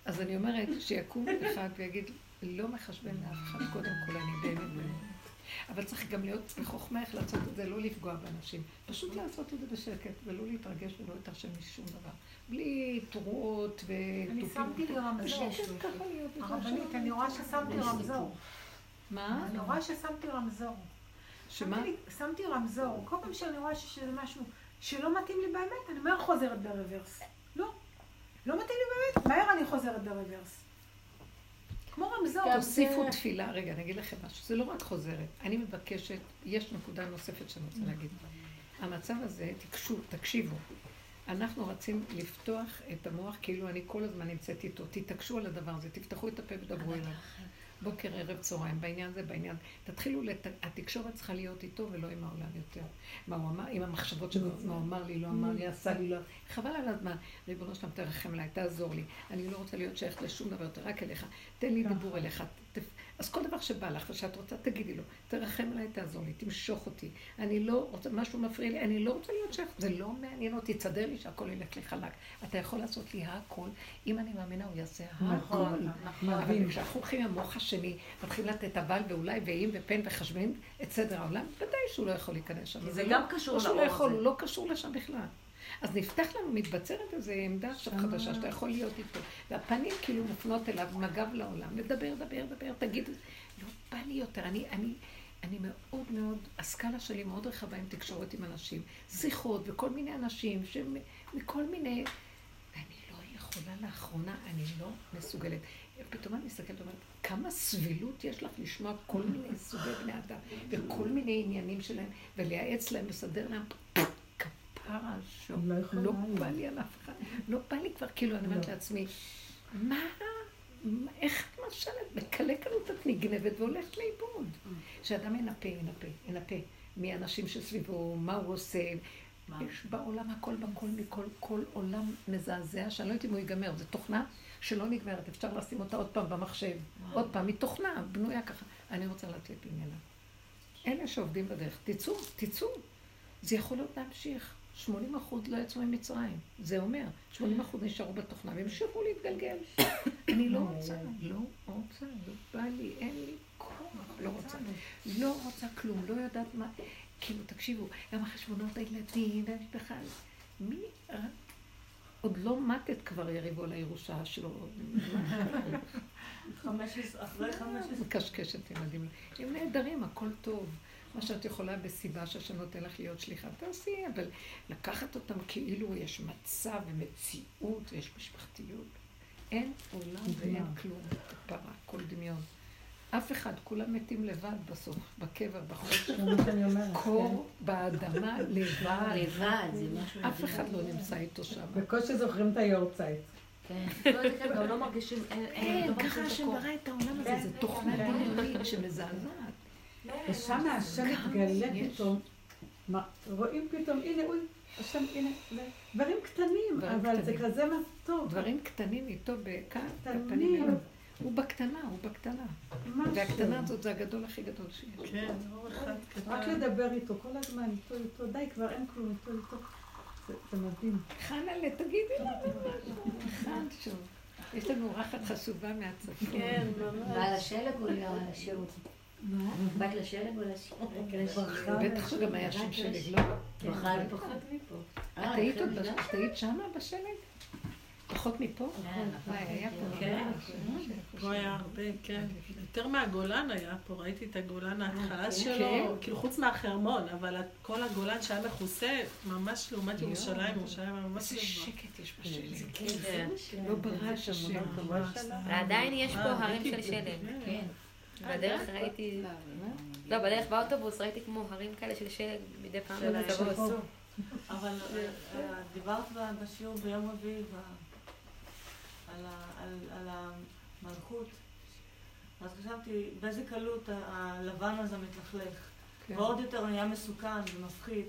אז אני אומרת, שיקום אחד ויגיד, לא מחשבן לאף אחד, קודם כל אני באמת באמת. אבל צריך גם להיות בחוכמה איך לעשות את זה, לא לפגוע באנשים. פשוט לעשות את זה בשקט, ולא להתרגש ולא להתרשם משום דבר. בלי תרועות ותופים. אני שמתי לי רמזור. הרבנית. אני רואה ששמתי רמזור. מה? אני רואה ששמתי רמזור. שמה? שמתי רמזור. כל פעם שאני רואה איזה משהו שלא מתאים לי באמת, אני מהר חוזרת ברוורס. לא. מתאים לי באמת, מהר אני חוזרת ברוורס. כמו רמזור. תוסיפו תפילה, רגע, אני אגיד לכם משהו, זה לא רק חוזרת. אני מבקשת, יש נקודה נוספת שאני רוצה להגיד. המצב הזה, תקשו, תקשיבו, אנחנו רצים לפתוח את המוח כאילו אני כל הזמן נמצאת איתו. תתעקשו על הדבר הזה, תפתחו את הפה ודברו אליו. בוקר, ערב, צהריים, בעניין זה, בעניין. תתחילו, לת... התקשורת צריכה להיות איתו ולא עם העולם יותר. מה הוא אמר, עם המחשבות שלו, מה הוא אמר לי, לא אמר לי, עשה לי, לא... חבל על הזמן. ריבונו שלם, תרחם עליי, תעזור לי. אני לא רוצה להיות שייכת לשום דבר יותר, רק אליך. תן לי דיבור אליך. אז כל דבר שבא לך ושאת רוצה, תגידי לו, תרחם עליי, תעזור לי, תמשוך אותי. אני לא רוצה, משהו מפריע לי, אני לא רוצה להיות שייכת, זה לא מעניין אותי, תסדר לי שהכל ילך לי חלק. אתה יכול לעשות לי הכל, אם אני מאמינה, הוא יעשה הכל. אבל כשאנחנו הולכים עם המוח השני, מתחילים לתת אבל ואולי ואם ופן וחשבים את סדר העולם, ודאי שהוא לא יכול להיכנס שם. זה לא- גם קשור לא לא לאור הזה. הוא לא קשור לשם בכלל. אז נפתח לנו, מתבצרת איזו עמדה עכשיו חדשה, שאתה יכול להיות איתו. והפנים כאילו מופנות אליו, עם הגב לעולם, לדבר, דבר, דבר, תגיד, לא בא לי יותר. אני, אני, אני מאוד מאוד, הסקאלה שלי מאוד רחבה עם תקשורת עם אנשים. שיחות וכל מיני אנשים שמכל מיני... ואני לא יכולה לאחרונה, אני לא מסוגלת. פתאום אני מסתכלת ואומרת, כמה סבילות יש לך לשמוע כל מיני סוגי בני אדם, וכל מיני עניינים שלהם, ולייעץ להם, לסדר להם. שום, לא לא לא. בא לי על אף אחד. לא בא לי כבר, כאילו, אני אומרת לעצמי, מה, איך את משלת? בקלי קלות את נגנבת והולכת לאיבוד. שאדם ינפה, ינפה, ינפה. מאנשים שסביבו, מה הוא עושה. יש בעולם הכל בכל מכל, כל עולם מזעזע, שאני לא יודעת אם הוא ייגמר, זו תוכנה שלא נגמרת, אפשר לשים אותה עוד פעם במחשב. עוד פעם, היא תוכנה, בנויה ככה. אני רוצה לתת ממנה. אלה שעובדים בדרך, תצאו, תצאו. זה יכול להיות להמשיך. 80 אחוז לא יצאו ממצרים. זה אומר, 80 אחוז נשארו בתוכנה והמשיכו להתגלגל. אני לא רוצה, לא רוצה, לא בא לי, אין לי כוח, לא רוצה. לא רוצה כלום, לא יודעת מה. כאילו, תקשיבו, גם החשבונות הילדים והמשפחה, מי... עוד לא מתת כבר יריבו על הירושה שלו. חמש עשרה- אחרי חמש עשרה. מקשקשת ילדים. הם נהדרים, הכל טוב. מה שאת יכולה בסיבה שהשם נותן לך להיות שליחה, תעשי, אבל לקחת אותם כאילו יש מצב ומציאות ויש משפחתיות. אין עולם ואין כלום, כפרה, כל דמיון. אף אחד, כולם מתים לבד בסוף, בקבר. זה אומרת. קור באדמה לבד. לבד, זה משהו... אף אחד לא נמצא איתו שם. כן. בקושי זוכרים את היורצייט. כן. לא כן, גם לא מרגישים, אין, דבר ככה השם. ברא את העולם הזה, זה תוכנה דמיונית שמזעזעת. ושם השם מתגלה. פתאום. מה, רואים פתאום, הנה, אוי, השם, הנה, דברים קטנים, אבל זה. כזה מה טוב. דברים קטנים איתו בכאן, קטנים. הוא בקטנה, הוא בקטנה. משהו. והקטנה הזאת זה הגדול הכי גדול שיש. כן, אור אחד רק קטן. לדבר איתו, כל הזמן, איתו, איתו, די, כבר אין כלום, איתו, איתו. זה- מדהים. חנה'לה, תגידי לנו משהו. חן שוב. יש לנו אורחת חשובה מהצפון. כן, בעל השלג או לשירות? בת לשלג או לשירות? בטח שגם היה שם שלג, לא? בכלל פחות מפה. את היית עוד בש- את היית שמה בשלג? פחות מפה? פה. כן. היה הרבה, כן. יותר מהגולן היה פה, ראיתי את הגולן ההתחלה כן. שלו, כאילו חוץ מהחרמון, אבל כל הגולן שהיה מכוסה, ממש לעומת ירושלים, ירושלים היה ממש איזה גבוה. שקט יש בשלג. כן. לא ברעש השם. ועדיין יש פה אה, הרים של זה, שלג. בדרך ראיתי... לא, בדרך באוטובוס ראיתי כמו הרים כאלה של שלג מדי פעם בצבאות. אבל אה, אה, דיברת בשיעור ביום רביעי על המלכות, אז חשבתי באיזה קלות הלבן הזה מתלכלך, כן. ועוד יותר נהיה מסוכן ומפחיד.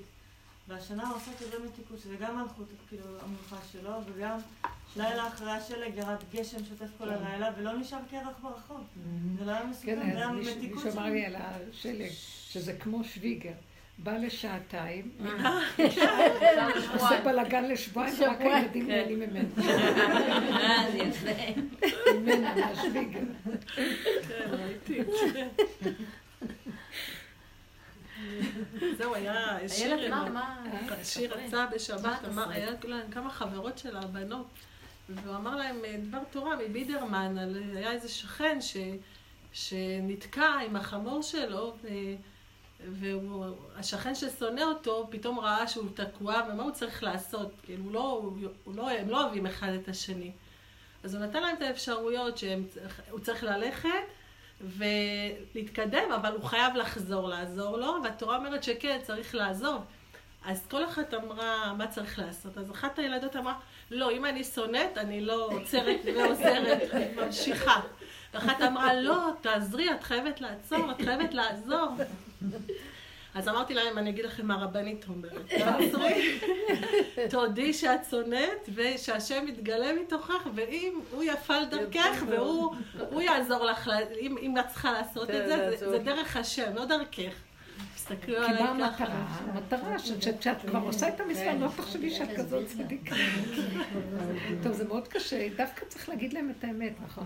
והשנה הוא עשה כזה מתיקות, שזה גם מלכות, כאילו, המלכה שלו, וגם לילה אחרי השלג ירד גשם שוטף כל הלילה, ולא נשאר קרח ברחוב. זה לא היה כן, מסוכן, זה היה אז מתיקות מישהו אמר שם. לי על השלג, שזה כמו שוויגר. בא לשעתיים, עושה בלאגן לשבועיים, רק הילדים נהנים ממנו. אה, זה יפה. ממנה, מהשוויגר. כן, ראיתי את זה. זהו, היה שיר? שיר מה בשבת, אמר? היה להם כמה חברות של הבנות, והוא אמר להם אה, דבר תורה מבידרמן, היה איזה שכן ש, שנתקע עם החמור שלו, והשכן ששונא אותו פתאום ראה שהוא תקוע, ומה הוא צריך לעשות? כאילו, הוא לא, הוא לא, הם לא אוהבים אחד את השני. אז הוא נתן להם את האפשרויות שהוא צריך ללכת ולהתקדם, אבל הוא חייב לחזור לעזור לו, והתורה אומרת שכן, צריך לעזוב. אז כל אחת אמרה מה צריך לעשות. אז אחת הילדות אמרה, לא, אם אני שונאת, אני לא עוצרת ועוזרת, אני ממשיכה. ואחת אמרה, לא, תעזרי, את חייבת לעצור, את חייבת לעזור. אז אמרתי להם, אני אגיד לכם מה הרבנית אומרת. תעצרי, תודי שאת שונאת, ושהשם יתגלה מתוכך, ואם הוא יפל דרכך, והוא יעזור לך, אם את צריכה לעשות את זה, זה דרך השם, לא דרכך. תסתכלו עליי ככה. כי מה המטרה? המטרה שכשאת כבר עושה את המצווה, לא תחשבי שאת כזאת צדיקה. טוב, זה מאוד קשה. דווקא צריך להגיד להם את האמת, נכון?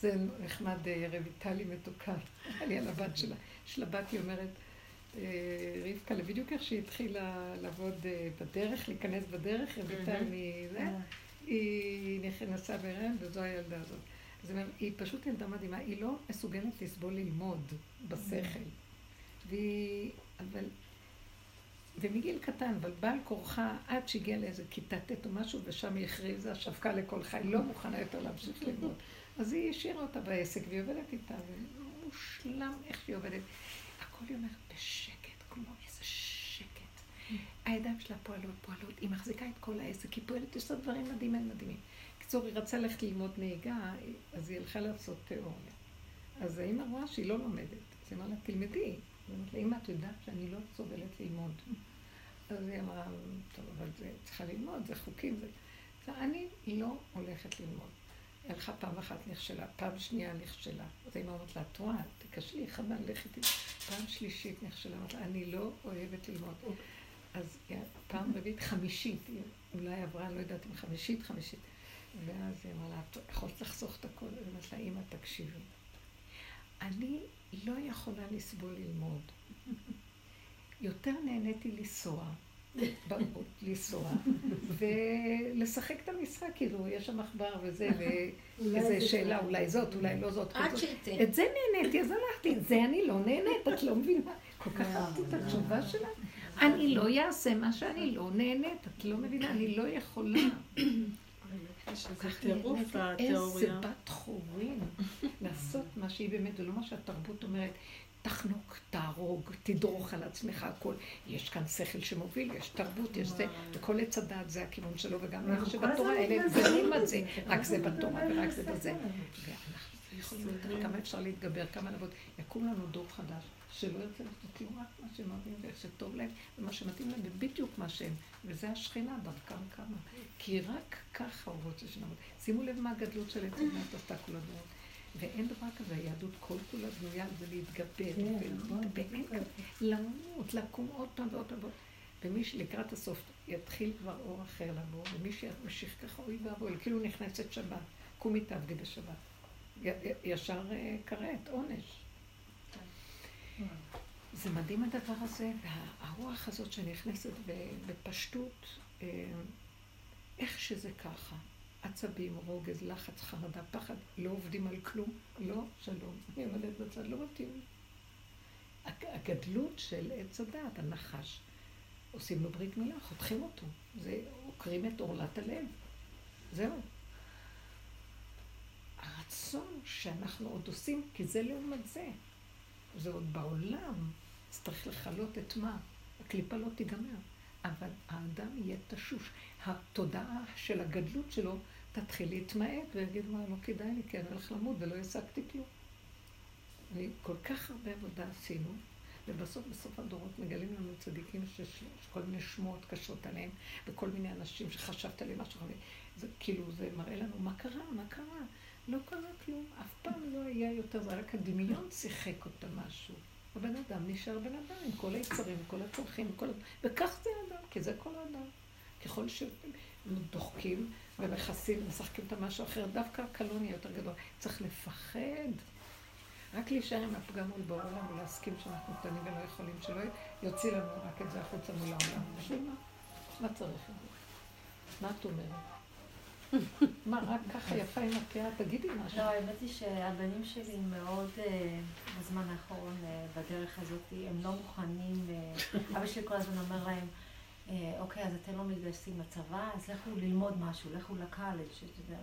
זה נחמד, אה, רויטלי מתוקה. היה לי על הבת שלה. של הבת היא אומרת, רבקה, בדיוק איך שהיא התחילה לעבוד אה, בדרך, להיכנס בדרך, רויטל מזה, היא נכנסה בהיריון, וזו הילדה הזאת. אז היא פשוט ילדה מדהימה, היא לא מסוגלת לסבול ללמוד בשכל. והיא, אבל, ומגיל קטן, אבל בעל כורחה, עד שהגיעה לאיזה כיתה ט' או משהו, ושם היא הכריזה, שווקה לכל חי, לא מוכנה יותר להמשיך ללמוד. אז היא השאירה אותה בעסק, והיא עובדת איתה, ומושלם איך שהיא עובדת. הכל היא אומרת בשקט, כמו איזה שקט. הידיים שלה פועלות, פועלות, היא מחזיקה את כל העסק, היא פועלת, יש לה דברים מדהימים מדהימים. בקיצור, היא רצה ללכת ללמוד נהיגה, אז היא הלכה לעשות תיאוריה. אז האמא רואה שהיא לא לומדת. אז היא אמרה לה, תלמדי. אז אמרתי לה, אמא, את יודעת שאני לא סובלת ללמוד. אז היא אמרה, טוב, אבל זה צריכה ללמוד, זה חוקים. זה... אני לא הולכת ללמוד. היא הלכה פעם אחת נכשלה, פעם שנייה נכשלה. אז האמא אומרת לה, את רואה, תקשלי, חבל, לכי איתי. פעם שלישית נכשלה, אמרת לה, אני לא אוהבת ללמוד. אז פעם רביעית, חמישית, היא אולי עברה, לא יודעת אם חמישית, חמישית. ואז היא אמרה לה, את יכולת לחסוך את הכל? היא אומרת לה, אמא, תקשיבי. אני לא יכולה לסבול ללמוד. יותר נהניתי לנסוע, לנסוע, ולשחק את המשחק, כאילו, יש שם עכבר וזה, ואיזה שאלה, אולי זאת, אולי לא זאת. עד שתצא. את זה נהניתי, אז הלכתי, את זה אני לא נהנית, את לא מבינה. כל כך אהבתי את התשובה שלה. אני לא אעשה מה שאני לא נהנית, את לא מבינה, אני לא יכולה. שזה טירוף התיאוריה. איזה בת חורין לעשות מה שהיא באמת, זה לא מה שהתרבות אומרת. תחנוק, תהרוג, תדרוך על עצמך, הכל. יש כאן שכל שמוביל, יש תרבות, יש זה, וכל עץ הדעת זה הכיוון שלו, וגם איך שבתורה אלה גזרים על זה, רק זה בתורה ורק זה בזה. ואנחנו יכולים לדעת כמה אפשר להתגבר, כמה לעבוד. יקום לנו דור חדש, שלא ירצה לעשות כלום, רק מה שהם אוהבים ואיך שטוב להם, ומה שמתאים להם, ובדיוק מה שהם. וזה השכינה דרכם כמה. כי רק ככה הוא רוצה שנעמוד. שימו לב מה הגדלות של עץ הדת עשתה כל הדורות. ואין דבר כזה, היהדות כל כולה בנויה על זה להתגבר, ואין כזה, למות, לקום עוד פעם ועוד פעם. ומי שלקראת הסוף יתחיל כבר אור אחר לבוא, ומי שימשיך ככה אוי ואבוי, כאילו נכנסת שבת, קומי תעבדי בשבת. ישר כרת, עונש. זה מדהים הדבר הזה, והרוח הזאת שנכנסת בפשטות, איך שזה ככה. עצבים, רוגז, לחץ, חרדה, פחד, לא עובדים על כלום, לא שלום. אני עומדת בצד, לא מתאים. הגדלות של עץ הדעת, הנחש, עושים לו ברית מילה, חותכים אותו. זה עוקרים את עורלת הלב. זהו. הרצון שאנחנו עוד עושים, כי זה לעומת זה. זה עוד בעולם, אז צריך לכלות את מה? הקליפה לא תיגמר. אבל האדם יהיה תשוש. התודעה של הגדלות שלו תתחיל להתמעט ויגיד, מה, לא כדאי לי, כי אני הולך למות ולא השגתי כלום. אני, כל כך הרבה עבודה עשינו, ובסוף, בסוף הדורות מגלים לנו צדיקים שיש כל מיני שמועות קשות עליהם, וכל מיני אנשים שחשבת עליהם משהו, זה כאילו, זה מראה לנו מה קרה, מה קרה. לא קרה כלום, אף פעם לא היה יותר, זה רק הדמיון שיחק אותה משהו. הבן אדם נשאר בן אדם עם כל היצרים, כל הצרכים, כל... וכך זה אדם, כי זה כל האדם. ככל שדוחקים ומכסים ומשחקים את המשהו אחר, דווקא הקלון יהיה יותר גדול. צריך לפחד. רק להישאר עם הפגם מול בעולם ולהסכים שאנחנו קטנים ולא יכולים, שלא יוציא לנו רק את זה החוצה מול העולם. מה? מה צריך את זה? מה את אומרת? מה, רק ככה יפה עם הפאה? תגידי משהו. לא, האמת היא שהבנים שלי מאוד, אה, בזמן האחרון, אה, בדרך הזאת, הם לא מוכנים, אה, אבא שלי כל הזמן אומר להם, אוקיי, אז אתם לא מתגייסים לצבא, אז לכו ללמוד משהו, לכו לקאלג', שאתה יודע.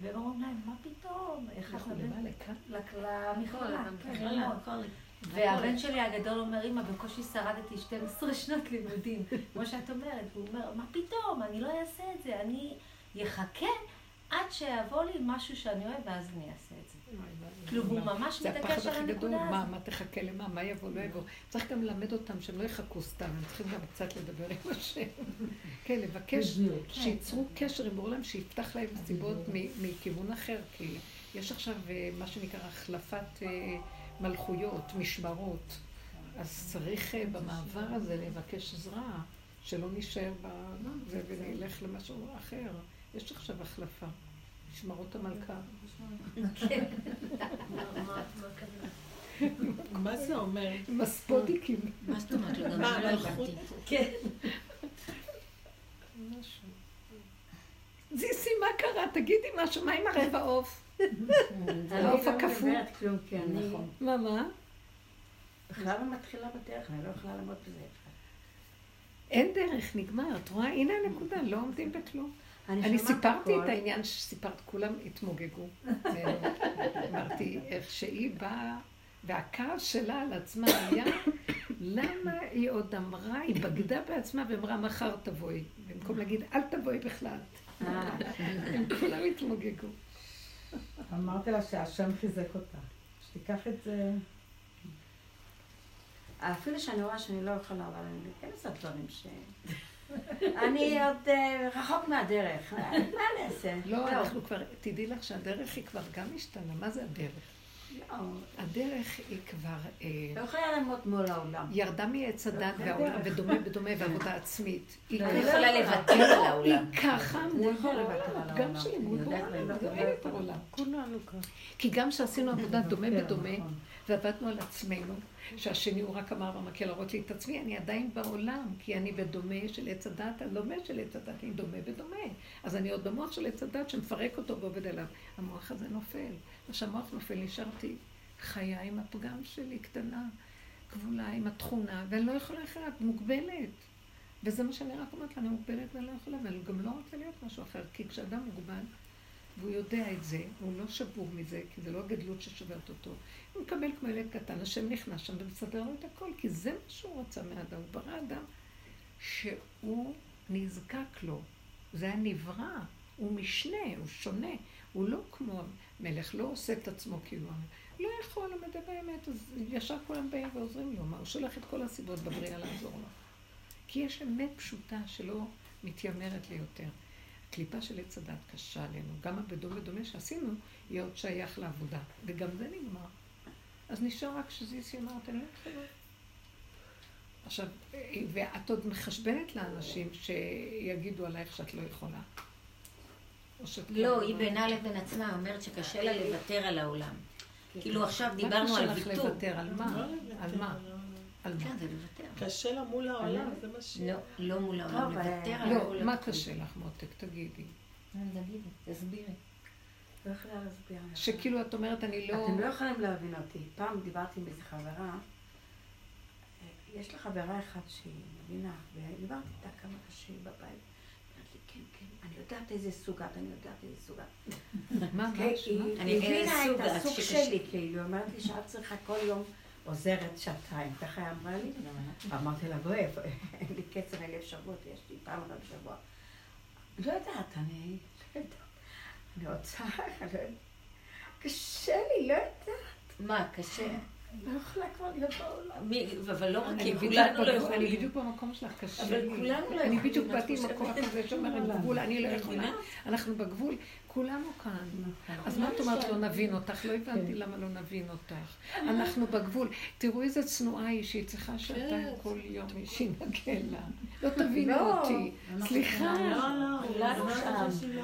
והם אומרים להם, מה פתאום? איך אתה למה? בן- לכאן? לק- למכללה, כן. והבן שלי הגדול אומר, אמא, בקושי שרדתי 12 שנות לימודים, כמו שאת אומרת. הוא אומר, מה פתאום, אני לא אעשה את זה, אני אחכה עד שיבוא לי משהו שאני אוהב, ואז אני אעשה את זה. כאילו, הוא ממש זה הפחד מתעקש על הכי גדול, הנקודה מה, הזאת. מה תחכה למה, מה יבוא, לא יבוא. צריך גם ללמד אותם שהם לא יחכו סתם, הם צריכים גם קצת לדבר עם השם. כן, לבקש שייצרו קשר עם העולם, שיפתח להם סיבות מ- מכיוון אחר, כי יש עכשיו אה, מה שנקרא החלפת אה, מלכויות, משמרות. אז צריך אה, במעבר הזה לבקש עזרה, שלא נישאר בזה ונלך למשהו אחר. יש עכשיו החלפה, משמרות המלכה. מה זה אומר? עם הספוטיקים. מה זאת אומרת? לא, מה, אני לא המלכות? הבנתי. כן. זיסי, מה קרה? תגידי משהו, מה עם הרבע עוף? אני העוף לא הקפוא. מדברת כלום, אני נכון. מה, מה? בכלל לא מתחילה בדרך, אני לא יכולה לעמוד בזה. אין דרך, נגמר. את רואה? הנה הנקודה, לא עומדים בכלום. אני סיפרתי. את העניין שסיפרת, כולם התמוגגו. אמרתי, איך שהיא באה, והכעס שלה על עצמה היה, למה היא עוד אמרה, היא בגדה בעצמה ואמרה, מחר תבואי. במקום להגיד, אל תבואי בכלל. הם כולם התמוגגו. אמרתי לה שהשם חיזק אותה. שתיקח את זה... אפילו שאני רואה שאני לא יכולה, אבל אני כן עושה דברים ש... אני עוד אה, רחוק מהדרך, מה אני אעשה? לא, אנחנו כבר, תדעי לך שהדרך היא כבר גם השתנה. מה זה הדרך? לא, הדרך היא כבר... אה, לא יכולה לעמוד מול העולם. ירדה מעץ הדת לא, והעולם, בדרך. ודומה בדומה ועבודה עצמית. היא לא ככה- יכולה לוותר על העולם. היא ככה אני מול העולם, גם. שלי מול העולם. כולנו כאן. כי גם שעשינו עבודה דומה בדומה, נכון. ועבדנו על עצמנו, שהשני הוא רק אמר במקל להראות לי את עצמי, אני עדיין בעולם, כי אני בדומה של עץ הדת, הלומד של עץ הדת, אני דומה בדומה. אז אני עוד במוח של עץ הדת שמפרק אותו ועובד עליו. המוח הזה נופל. וכשהמוח נופל, נשארתי חיה עם הפגם שלי, קטנה, כבולה, עם התכונה, ואני לא יכולה אחרת, מוגבלת. וזה מה שאני רק אומרת לה, אני מוגבלת ואני לא יכולה, ואני גם לא רוצה להיות משהו אחר, כי כשאדם מוגבל, והוא יודע את זה, הוא לא שבור מזה, כי זה לא הגדלות ששוברת אותו. הוא מקבל כמו ילד קטן, השם נכנס שם ומסדר לו את הכל, כי זה מה שהוא רצה מאדם. הוא ברא אדם שהוא נזקק לו. זה היה נברא, הוא משנה, הוא שונה. הוא לא כמו המלך, לא עושה את עצמו כאילו. לא יכול, הוא מדבר אמת, אז ישר כולם באים ועוזרים לו. מה, הוא שולח את כל הסיבות בבריאה לעזור לו. כי יש אמת פשוטה שלא מתיימרת לי יותר. הקליפה של עץ הדת קשה עלינו. גם הבדומה דומה שעשינו, יהיה עוד שייך לעבודה. וגם זה נגמר. אז נשאר רק שזיסי אמרת, אני לא יכולה. עכשיו, ואת עוד מחשבנת לאנשים שיגידו עלייך שאת לא יכולה. לא, היא בינה לבין עצמה אומרת שקשה לה לוותר על העולם. כאילו עכשיו מה דיברנו על קשה לך ויתור. לוותר? על מה? על מה? על מה? כן, זה לוותר. קשה לה מול העולם, זה מה ש... לא, לא מול העולם, לוותר אה, על לא, העולם. מה קשה לך, מותק? תגידי. תגידי, תסבירי. לא יכולה להסביר. שכאילו את אומרת, אני לא... אתם לא יכולים להבין אותי. פעם דיברתי עם איזו חברה, אה, יש לה חברה אחת שהיא מבינה, ודיברתי איתה כמה קשה בבית. אמרת כן, כן, אני יודעת איזה סוג את, אני יודעת איזה סוג את. מה, מה? כן, שמה? היא אני הבינה את הסוג. שלי, כאילו, היא אומרת לי שאת צריכה כל יום עוזרת שעתיים, ככה היא אמרה לי. אמרתי לה, בואי, אין לי קצר, לי אפשרות, יש לי פעם אחת בשבוע. לא יודעת, אני. אני רוצה. קשה לי, לא יודעת. מה, קשה? לא יכולה כבר להיות בעולם. אבל לא רק אני כי בדיוק כולנו לא בגבול- אני יכולים. בדיוק במקום שלך, קשה אבל. כולנו לא אני יכולים, בדיוק את באתי עם? הכוח הזה שאומר, אין גבול, אני לא יכולה. אנחנו בגבול, כולנו כאן. אז מה את אומרת לא נבין אותך? לא הבנתי למה לא נבין אותך. אנחנו בגבול. תראו איזה צנועה היא שהיא צריכה שעתיים כל יום שינגן לה. לא תבינו לא. אותי. סליחה. לא, לא, כולנו שם. לא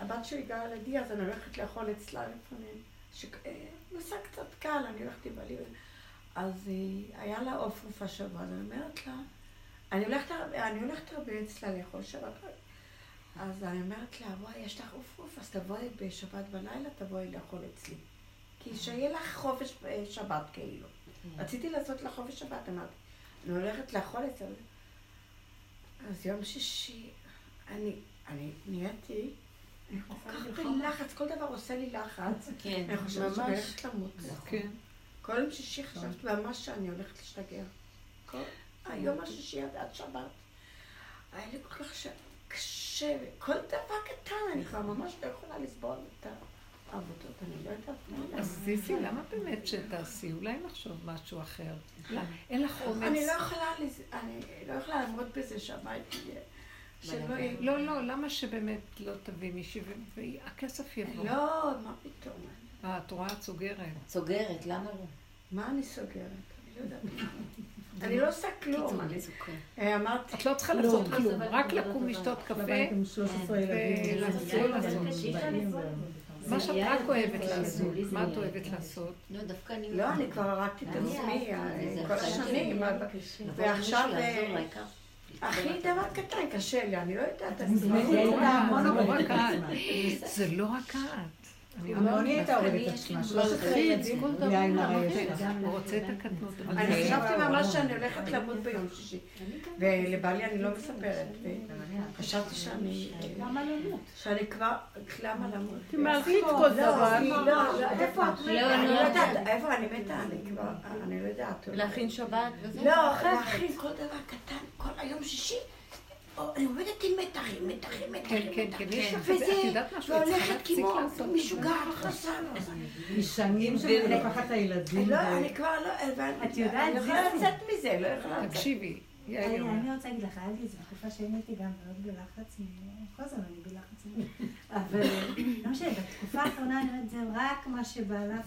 הבת שלי גרה לידי, אז אני הולכת לאכול אצלה לפעמים. נוסע קצת קל, אני הולכת עם בעלי. אז אה, היה לה עוף השבוע, אז אני אומרת לה, אני הולכת אני הולכת הרבה אצלה לאכול שבת. אז אני אומרת לה, וואי, יש לך עוף עוף, אז תבואי בשבת בלילה, תבואי לאכול אצלי. כי שיהיה לך חופש אה, שבת כאילו. רציתי לעשות לה חופש שבת, אמרתי. אני הולכת לאכול אצלה. אז יום שישי, אני, אני נהייתי כל כך בלחץ, כל דבר עושה לי לחץ. כן, אני חושבת שאני ממש. הולכת למות. כן. כל יום שישי חשבתי ממש שאני הולכת להשתגע. כל היום השישי עד עד שבת. היה לי כל כך קשה, כל דבר קטן, אני כבר ממש לא יכולה לסבול את העבודות, אני לא יודעת מה. אז זיסי, למה באמת שתעשי? אולי נחשוב משהו אחר. לא, אין לך אומץ. אני לא אני לא יכולה לעמוד בזה שהבית יהיה, שלא. לא, לא, למה שבאמת לא תביא מישהי והכסף יבוא? לא, מה פתאום. אה, את רואה, את סוגרת. סוגרת, למה לא? מה אני סוגרת? אני לא יודעת. אני לא עושה כלום. אה, אמרתי, את לא צריכה לעשות כלום, רק לקום לשתות קפה בבית עם 13 ילדים. ולעשות מה שאת רק אוהבת לעשות. מה את אוהבת לעשות? לא, דווקא אני... לא, אני כבר הרגתי את עצמי אה, כל השנים, ועכשיו, הכי דבר קטן קשה לי, אני לא יודעת. המון זה לא רק. את. לא את. אני המון אומרת היא לך, הייתה עובדת עצמה. 13 ילדים, בלי עין הרע יש לה. הוא רוצה את הקטנות. אבל אני זה- חשבתי ממש שאני הולכת למות ביום שישי. ולבעלי אני לא מספרת. וחשבתי שאני... למה למות? שאני כבר... למה למות? תמלכי את כל דבר. לא, לא, איפה את מתה? לא, אני לא. לא יודעת, איפה אני מתה? אני כבר... אני לא יודעת. להכין שבת וזה? לא, להכין כל דבר קטן, כל היום שישי. אני עובדת עם מתחים, מתחים, מתחים, כן, כן, כן, יש לך- וזה, את יודעת משהו? את צריכה והולכת כמו. משוגעת, חסר. משנים שאני לוקחת את הילדים. לא, אני כבר לא, ואני את יודעת, אני יכולה? לצאת מזה, לא יכולה לצאת. תקשיבי, אני רוצה להגיד לך, היה לי איזו תקופה שהייתי הייתי גם מאוד בלחץ, כל הזמן אני בלחץ, אבל לא משנה, בתקופה האחרונה אני אומרת, זה רק מה שבא לך,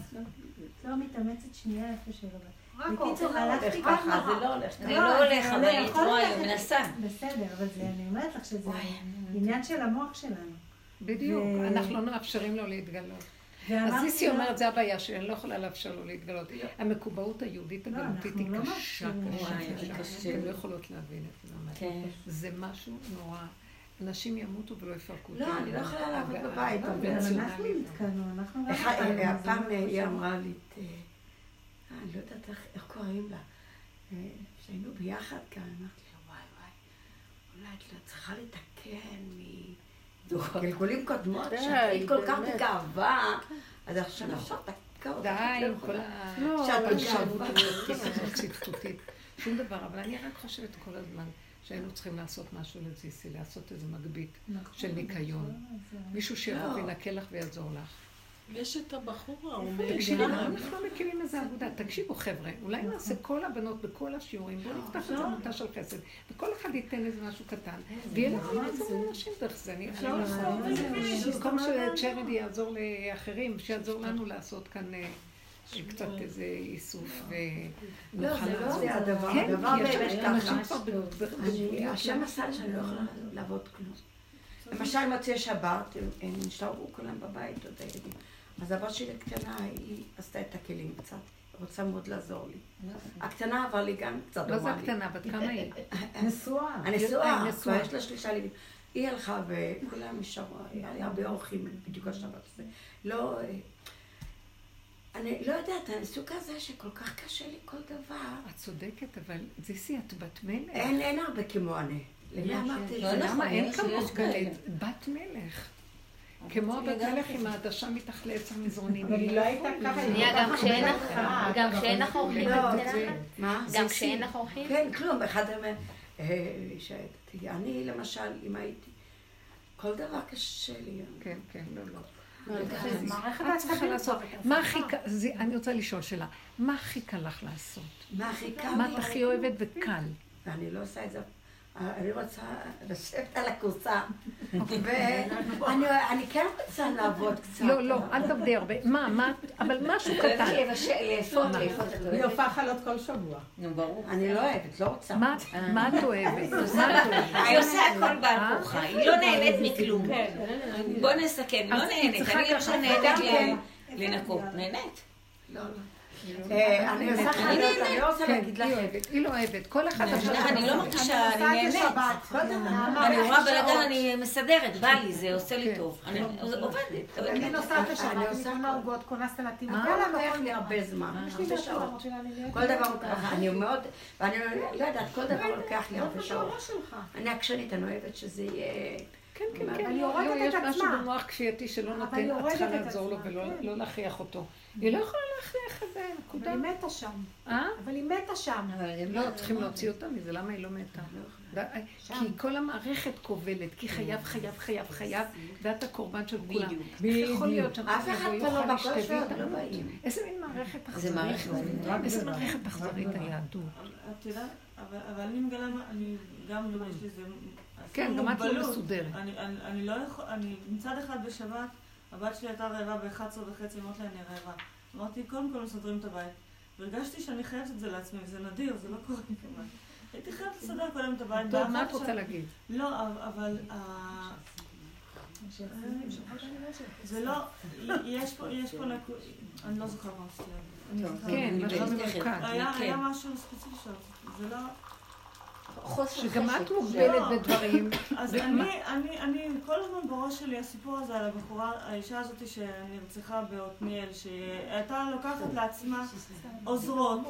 לא מתאמצת שנייה איפה שלא בא. בקיצור, הלכתי ככה. זה לא הולך. זה לא הולך, אבל יכול היא תרועה, ללכת. מנסה. בסדר, אבל זה, אני אומרת לך שזה עניין של המוח שלנו. בדיוק, אנחנו לא מאפשרים לו להתגלות. אז לה- אומרת, זה הבעיה שלי, אני לא יכולה לאפשר לו להתגלות. המקובעות היהודית לא, הגלותית היא לא קשה. קשה, קשה. אתן לא יכולות להבין את זה. כן. זה משהו נורא. אנשים ימותו ולא יפרקו לא, אני לא יכולה לעבוד בבית, אבל אנחנו. נתקענו, אנחנו הפעם אה, היא. אמרה לי, אני לא יודעת איך- איך קוראים לה, אה, שהיינו ביחד כאן, אמרתי לה, וואי וואי, אולי את לא צריכה לתקן מגלגולים קודמות, די, שהיית כל כך. בגאווה, אז עכשיו עכשיו תקע אותך, די לא עם כל. ה... בגאווה. הזאת צפצופית. שום דבר, אבל אני רק חושבת כל הזמן שהיינו צריכים לעשות משהו לזיסי, לעשות איזה מגבית נכון, של ניקיון. זה- מישהו שיבוא לא. וינקה לך ויעזור לך. יש את הבחור תקשיבי, ההוא. אנחנו לא מקימים איזה עבודה. תקשיבו חבר'ה, אולי נעשה כל הבנות בכל השיעורים, בואו נפתח איזה עמותה של חסד, וכל אחד ייתן איזה משהו קטן, ויהיה לנו לעזור לאנשים דרך זה. אני לא יכולה, במקום שצ'רדי יעזור לאחרים, שיעזור לנו לעשות כאן אה, קצת איזה איסוף לא, ונוכל זה לא לעזור. זה הדבר, כן, הדבר באמת אנשים ככה. השם עשה לי שאני לא יכולה לעבוד כלום. למשל מוצאי שבת, הם נשארו כולם בבית, עוד הילדים. אז הבת שלי הקטנה, היא עשתה את הכלים קצת, רוצה מאוד לעזור לי. הקטנה אבל היא גם קצת מה זה דומה לי. הקטנה? בת כמה היא? נשואה. הנשואה. כבר יש לה שלושה ילדים. היא הלכה וכולם נשארו, היה הרבה אורחים בדיוק השבת הזה. לא, אני לא יודעת, אני סוג כזה שכל כך קשה לי כל דבר. את צודקת, אבל זיסי, את בת מלך. אין, אין הרבה כמו אני. למי אמרתי את לא זה? נכון, למה אין כמוך כאלה. גלית? בת מלך. כמו הבת מלך עם העדשה מתחת לעץ המזרונים. אבל היא לא הייתה ככה. היא גם כשאין לך- גם כשאין לך אורחים לא? מה? גם כשאין לך אורחים? כן, כלום. אחד אומר, אה, אני למשל, אם הייתי, כל דבר קשה לי. כן, כן, לא, לא. לעשות, כבר, מה הכי קל, זה- אני רוצה לשאול שאלה, מה הכי קל לך לעשות? מה הכי קל מה? את הכי אוהבת וקל? ואני לא עושה את זה. אני רוצה לשבת על הכורסה, ואני כן רוצה לעבוד קצת. לא, לא, אל תעבדי הרבה. מה, מה, אבל משהו קטן. לאפות, לאפות היא. הופעה חלות כל שבוע. נו, ברור. אני לא אוהבת, לא רוצה. מה מה את אוהבת? מה את אוהבת? היא עושה הכל בעל כורחה, היא לא נהנית מכלום. בוא נסכם, לא נהנית. אני עכשיו נהנית כן. ל- לנקות. נהנית. לא, לא. אה, אני עושה חיות, אני לא רוצה כן, להגיד היא לכם. היא לא אוהבת. כל אחד עכשיו... אני לא מרגישה, אני נהנית. אני רואה בלגן, אני מסדרת, בא לי, זה עושה לי טוב. אני עובדת. אני נוסעת לשבת, אני עושה- עוגות, קונה סלטים. הכל לוקח לי הרבה זמן, הרבה שעות. כל דבר לוקח, אני מאוד, ואני לא יודעת, כל דבר לוקח לי הרבה שעות. אני עקשנית, אני אוהבת שזה יהיה... כן, כן, כן. אבל היא לא, הורגת יש את משהו עצמה. במוח כפייתי שלא נותן, את צריכה לעזור לו ולא כן. לא להכריח אותו. היא לא יכולה להכריח את זה, נקודה. אבל היא מתה שם. אה? אבל היא מתה שם. לא, צריכים להוציא אותה מזה, למה היא לא מתה? די, כי כל המערכת כובלת, כי חייב, חייב, חייב, חייב, ואת הקורבן של כולם. איך יכול להיות שאנחנו לא ויתעמות? לא באים. איזה מין מערכת זה אכזרית? איזה מערכת אכזרית היהדות. את יודעת, אבל אני מגלה, מה- אני גם, יש לי איזה... כן, גם את לא. מסודרת. אני, אני, אני לא יכול, אני מצד אחד בשבת, הבת שלי הייתה רעבה ב-11 וחצי, אמרתי לה, אני רעבה. אמרתי, קודם כל מסדרים את הבית. והרגשתי שאני חייבת את זה לעצמי, זה נדיר, זה לא קורה לי כמעט. הייתי חייבת לסדר קודם את הבית. טוב, מה את רוצה להגיד? לא, אבל- אבל... ה- זה לא, יש פה, יש פה נקוד, אני לא זוכרת מה עשיתי. כן, לא- ממוקד. היה כן. היה משהו ספציפי שרציתי, זה לא... שגם את מוגבלת לא. בדברים. אז אני, אני, אני, כל הזמן בראש שלי הסיפור הזה על הבחורה, האישה הזאת שנרצחה בעתניאל, שהייתה לוקחת לעצמה עוזרות,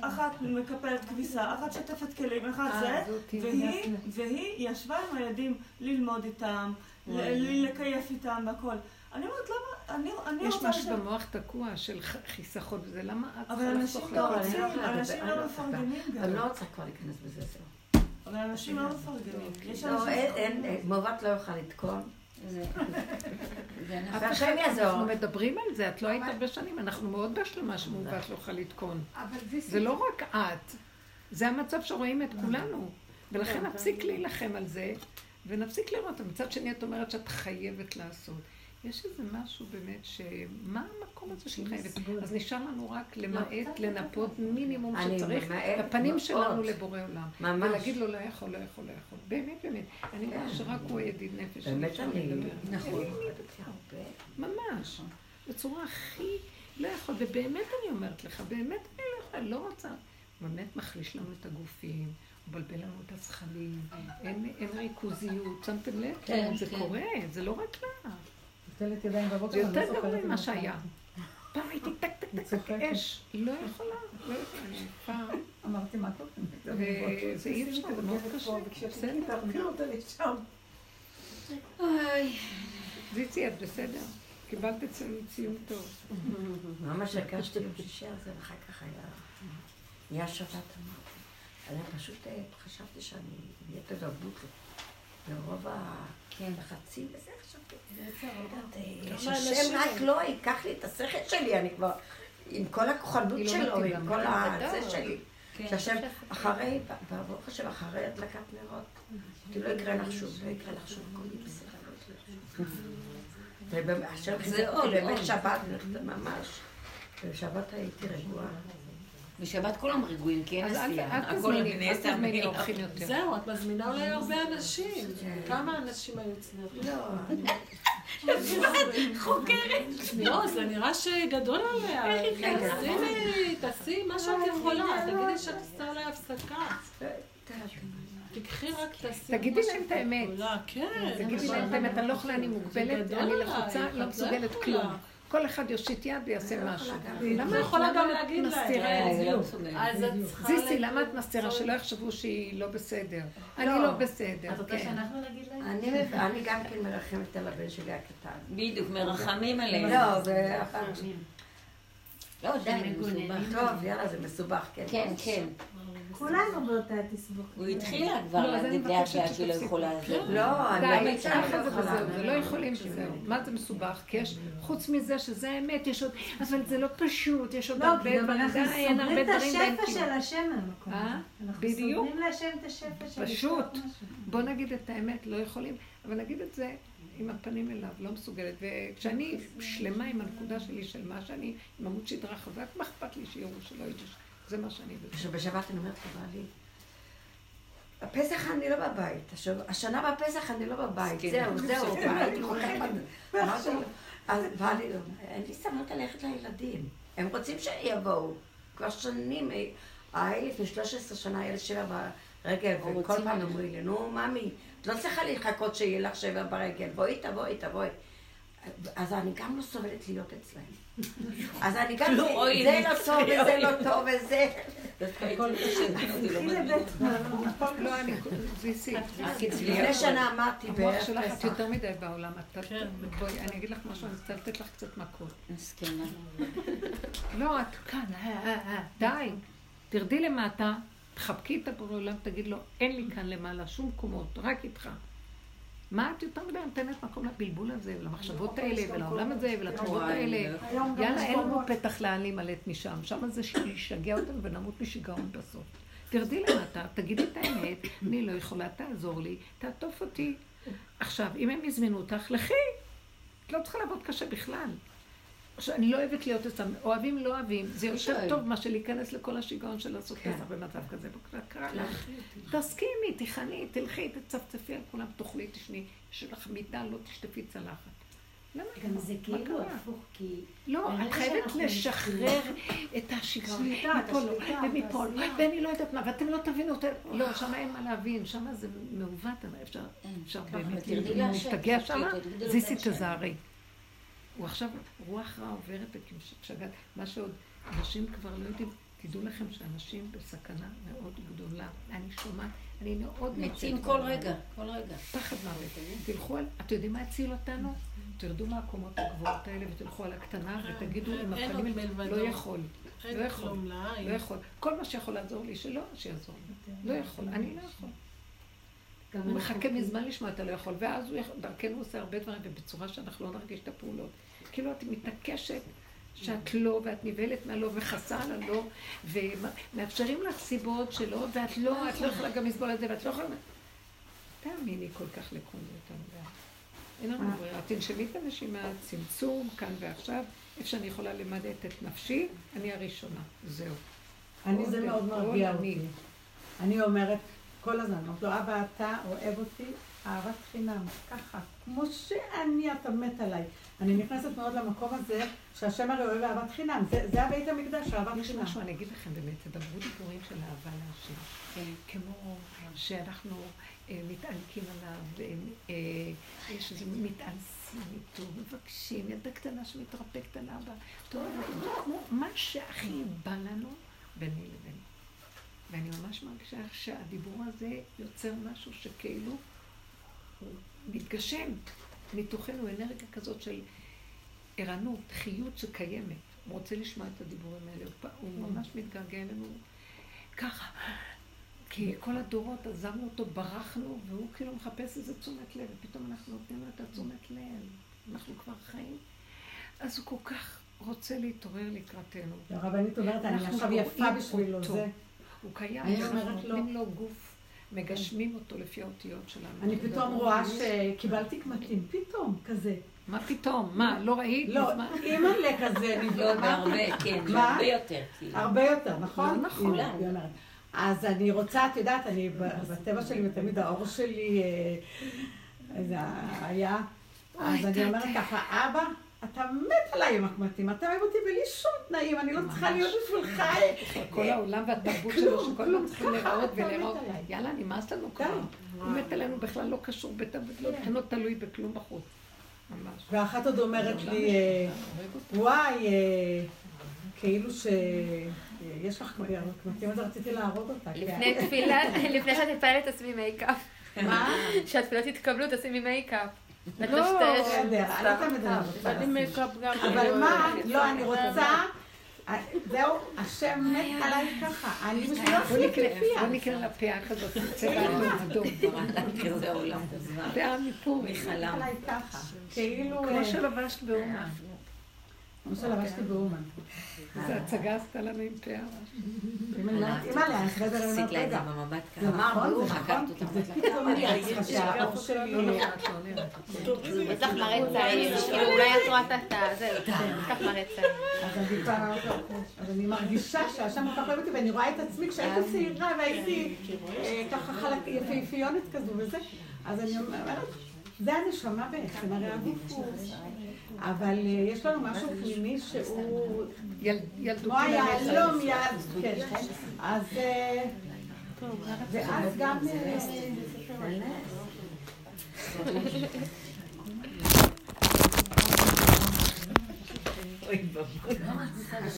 אחת מקפלת כביסה, אחת שוטפת כלים, אחת אה, זה, זאתי. והיא, והיא ישבה עם הילדים ללמוד איתם, לקייף איתם והכל. אני אומרת, למה, אני, אני יש רוצה... משהו ש- במוח תקוע של חיסכון וזה, למה את אבל צריכה אנשים לחסוך לא? רוצים, אני לא אנשים לא אני לא יכולה. מפרגנים גם. אני לא רוצה כבר להיכנס בזה. אבל אנשים לא מפרגנים. לא. אין, מעוות לא יוכל. אף והשם יעזור. אנחנו מדברים על זה, את לא היית הרבה שנים, אנחנו מאוד בהשלמה שמעוות לא יכולה לתקון. זה זה לא רק את, זה המצב שרואים את כולנו. ולכן נפסיק להילחם על זה, ונפסיק לראות. מצד שני, את אומרת שאת חייבת לעשות. יש איזה משהו באמת ש... מה המקום הזה של חייבת? אז נשאר לנו רק למעט, לנפות מינימום שצריך, בפנים. שלנו לבורא עולם. ממש. ולהגיד לו, לא יכול, לא יכול, לא יכול. באמת, באמת. אני רואה שרק הוא הידיד נפש. באמת אני... נכון. ממש. בצורה הכי לא יכול, ובאמת אני אומרת לך, באמת אני לא יכולה, לא רוצה. באמת מחליש לנו את הגופים, מבלבל לנו את הזכלים, אין, ריכוזיות, שמתם לב? כן, זה כן. קורה, זה לא רק לה. נוטלת ידיים בבוקר, זה אני לא יותר זוכרת גרוע אם ממה נכון. שהיה. פעם הייתי טק טק טק. אש, לא יכולה, לא יכולה. אמרתי, מה קורה? וזה אי אפשר, זה מאוד קשה. בסדר. אוי. זיצי, את בסדר? קיבלת אצלנו ציון טוב. ממש הרגשתי יום שישי הזה, ואחר כך היה... נהיה שבת, אמרתי. אני פשוט אה, חשבתי שאני אהיה תרבות. ברוב הלחצים וזה. יודעת, אה, שהשם רק לא ייקח לי את השכל שלי, אני כבר... עם כל הכוחנות לא שלו. עם כל בוודאי. הזה שלי. שהשם, אחרי, ברוך השם, אחרי הדלקת נרות, אמרתי, לא יקרה לך שוב, לא יקרה לך שוב, בסדר, לא זה עוד, באמת עוד. שבת, ממש. בשבת הייתי רגועה. בשבת כולם רגועים, כי אין אז אל עשייה. אל הכל תזמיני, אל נעשה תזמיני. אורחים יותר. זהו, את מזמינה אולי הרבה אנשים. כן. כמה אנשים היו אצלך? לא, חוקרת. לא, זה נראה שגדול עליה. תעשי, תעשי מה שאת יכולה. תגידי שאת עושה אולי הפסקה. תקחי רק, תעשי תגידי להם שאת את האמת. כן. תגידי להם את האמת, אני לא יכולה, אני מוגבלת, אני לחוצה, לא לא מסוגלת. כלום. כל אחד יושיט יד ויעשה משהו. למה את יכולה למה גם להגיד להם. לא. זיסי, למה את מסתירה? שלא יחשבו שהיא לא בסדר. אני לא. לא בסדר, את רוצה כן. שאנחנו נגיד להם? אני גם כן מרחמת על הבן שלי הקטן. בדיוק, מרחמים עליהם. לא, זה... לא, די, מסובך. טוב, יאללה, זה מסובך, כן. כן, כן. כולנו באותה תסבוכת. הוא התחילה כבר לא, אז אני להגיד לאט מבקשת לאט שהיא לא. יכולה זה. לא, אני די, לא מצליחה, ככה אני זה לא. וזהו, זה לא יכולים שזהו. מה זה מסובך? כי יש, חוץ מזה שזה האמת, יש עוד, אבל זה לא פשוט, יש עוד לא, הרבה כי גם דברים, אנחנו די, אין הרבה סוגרים את השפע. של השם מהמקום אה? הזה. אנחנו בדיוק. סוגרים להשם את השפע של פשוט. לפתוח משהו. בוא נגיד את האמת, לא יכולים, אבל נגיד את זה עם הפנים אליו, לא מסוגלת. וכשאני שלמה עם הנקודה שלי של מה שאני, עם עמוד שדרה חזק, מה אכפת לי שיראו שלא ידעו, זה מה שאני בזה. שבשבת אני אומרת לבעלי, בפסח אני לא בבית, השנה בפסח אני לא בבית, זהו, זהו, הייתי אז בעלי, אין לי סבלנות ללכת לילדים. הם רוצים שיבואו. כבר שנים, אה, היה לפני 13 שנה היה לי שבר ברגל, וכל פעם אמרו לי, נו, ממי, את לא צריכה לחכות שיהיה לך שבר ברגל, בואי, תבואי, תבואי. אז אני גם לא סובלת להיות אצלהם. אז אני גם, לא, אוי, זה. לא טוב וזה לא טוב וזה. לא. לפני שנה אמרתי שלך את. יותר מדי בעולם. כן. בואי, אני אגיד לך משהו, אני רוצה לתת לך קצת מכות. מסכנה. לא, את כאן, אה, אה, אה, די. תרדי למטה, תחבקי את הבורא עולם, תגיד לו, אין לי כאן למעלה שום קומות, רק איתך. מה את יותר מדי נותנת מקום לבלבול הזה, ולמחשבות האלה, ולעולם הזה, ולתמורות האלה? לא. יאללה, אין לנו. פתח לאן להימלט משם. שם זה שישגע אותנו ונמות משיגעון בסוף. תרדי למטה, תגידי את האמת, אני לא יכולה, תעזור לי, תעטוף אותי. עכשיו, אם הם הזמינו אותך, לכי. את לא צריכה לעבוד קשה בכלל. עכשיו, אני לא אוהבת להיות אצלם, אוהבים, לא אוהבים. זה יותר שואל. טוב מאשר להיכנס לכל השיגעון של לעשות כן. פסח במצב כזה. לך. תסכימי, תיכני, תלכי, תצפצפי על כולם, תאכלי, תשני. יש לך מיטה, לא תשטפי צלחת. גם זה כאילו? הפוך, כי... לא, את חייבת לשחרר את השיגעון. שליטה, מפה לא, ומפה לא. ואני לא יודעת מה, ואתם לא תבינו אותי. לא, שם אין מה להבין, שם זה מעוות, אבל אפשר באמת להשתגע שם, זיסי. תזהרי. הוא עכשיו, רוח רעה עוברת וכמשגעת. מה שעוד, אנשים כבר לא יודעים, תדעו לכם שאנשים בסכנה מאוד גדולה. אני שומעת, אני מאוד מתים כל. רגע, כל רגע. פחד מוות. תלכו על, אתם יודעים מה הציל אותנו? תרדו מהקומות הגבוהות האלה ותלכו על הקטנה ותגידו עם אין הפנים. לא יכול, לא יכול, לעין. לא יכול. כל מה שיכול לעזור לי, שלא, שיעזור לי. לא יכול, אני לא יכול. הוא אנחנו מחכה כאילו- מזמן לשמוע אתה לא יכול, ואז הוא יכול- דרכנו עושה הרבה דברים, ובצורה שאנחנו לא נרגיש את הפעולות. כאילו את מתעקשת שאת לא, ואת נבהלת מהלא, וחסה על הלא, ומאפשרים לך סיבות שלא, ואת לא, את לא יכולה גם לסבול את זה, ואת לא יכולה... תאמיני כל כך לכל זה, אין לנו ברירה. תנשמי את הנשימה, צמצום, כאן ועכשיו. איפה שאני יכולה למדת את נפשי, אני הראשונה. זהו. אני, זה עוד מאוד מרגיע. אותי. אני אומרת כל הזמן, אומרת לו, אבא, אתה אוהב אותי אהבת חינם, ככה, כמו שאני, אתה מת עליי. אני נכנסת מאוד למקום הזה, שהשם הרי אוהב אהבת חינם. זה, זה הבית המקדש, אהבת יש חינם. משהו, אני אגיד לכם באמת, תדברו דיבורים של אהבה להשם. כמו שאנחנו אה, מתענקים עליו, אה, אה, יש איזה מתאנסים איתו, מבקשים, ילדה קטנה שמתרפקת על אבא. טוב, כמו מה שהכי בא לנו ביני לבין. ואני ממש מרגישה שהדיבור הזה יוצר משהו שכאילו הוא מתגשם מתוכנו, אנרגיה כזאת של ערנות, חיות שקיימת. הוא רוצה לשמוע את הדיבורים האלה, הוא הוא ממש מתגעגע אלינו ככה. כי כל הדורות עזבנו אותו, ברחנו, והוא כאילו מחפש איזה תשומת לב, ופתאום אנחנו נותנים לו את התשומת לב. אנחנו כבר חיים. אז הוא כל כך רוצה להתעורר לקראתנו. הרבנית אומרת, אני עכשיו יפה בשבילו. זה. הוא קיים, אנחנו נותנים לו גוף, מגשמים אותו לפי האותיות שלנו. אני פתאום רואה שקיבלתי קמטים, פתאום, כזה. מה פתאום? מה, לא ראית? לא? אימא'לה כזה, לא, נבלמה. בהרבה, כן? הרבה יותר. כאילו. הרבה יותר, נכון? לא נכון. אז אני רוצה, את יודעת, אני בטבע שלי, ותמיד האור שלי אה, זה היה, אז אני אומרת ככה, אבא, אתה מת עליי עם הקמטים, אתה אוהב אותי בלי שום תנאים, אני לא צריכה להיות בשבילך. כל העולם והתרבות כלום, שלו, שכל הזמן צריכים להיראות ולהיראות. יאללה, נמאס לנו כבר. הוא מת עלינו בכלל לא קשור, בתרבות, לא- לו תלוי בכלום בחוץ. ממש. ואחת עוד אומרת לי, אה, וואי, אה, כאילו שיש לך קמטים, אז רציתי להרוג אותה. לפני תפילה, לפני שאת מתפללת תשימי מייקאפ. מה? שהתפילות יתקבלו תשימי מייקאפ. לא, אני לא. אבל מה, לא, אני רוצה, זהו, השם מת עליי ככה, אני בוא הכי נקנה, בוא. נקנה לה פאה כזאת, צבע אדום אדום. פאה. עליי ככה, כאילו, כמו שלבשת באומן. כמו שלבשתי באומן. זו הצגה עשתה לנו עם פאה. אימא'לה, אני זה עשית לה את זה רגע. במבט זה ככה. נכון, זה חקרת נכון, אותה. זה פתאום אני צריכה שהאור שלי... יש לך מראה צעיר, כאילו אולי את רואה את ה... זהו, קח מראה צעיר. אז אני מרגישה שהשם כל כך אוהב אותי, ואני רואה את עצמי כשהייתי צעירה והייתי אה, ככה חלק, יפהפיונת כזו וזה, אז אני אומרת, זה הנשמה בעצם, הרי הגוף הוא... אבל אה, יש לנו משהו פנימי שהוא... כמו היהלום, יד, כן. אז... אה, ואז גם... אה,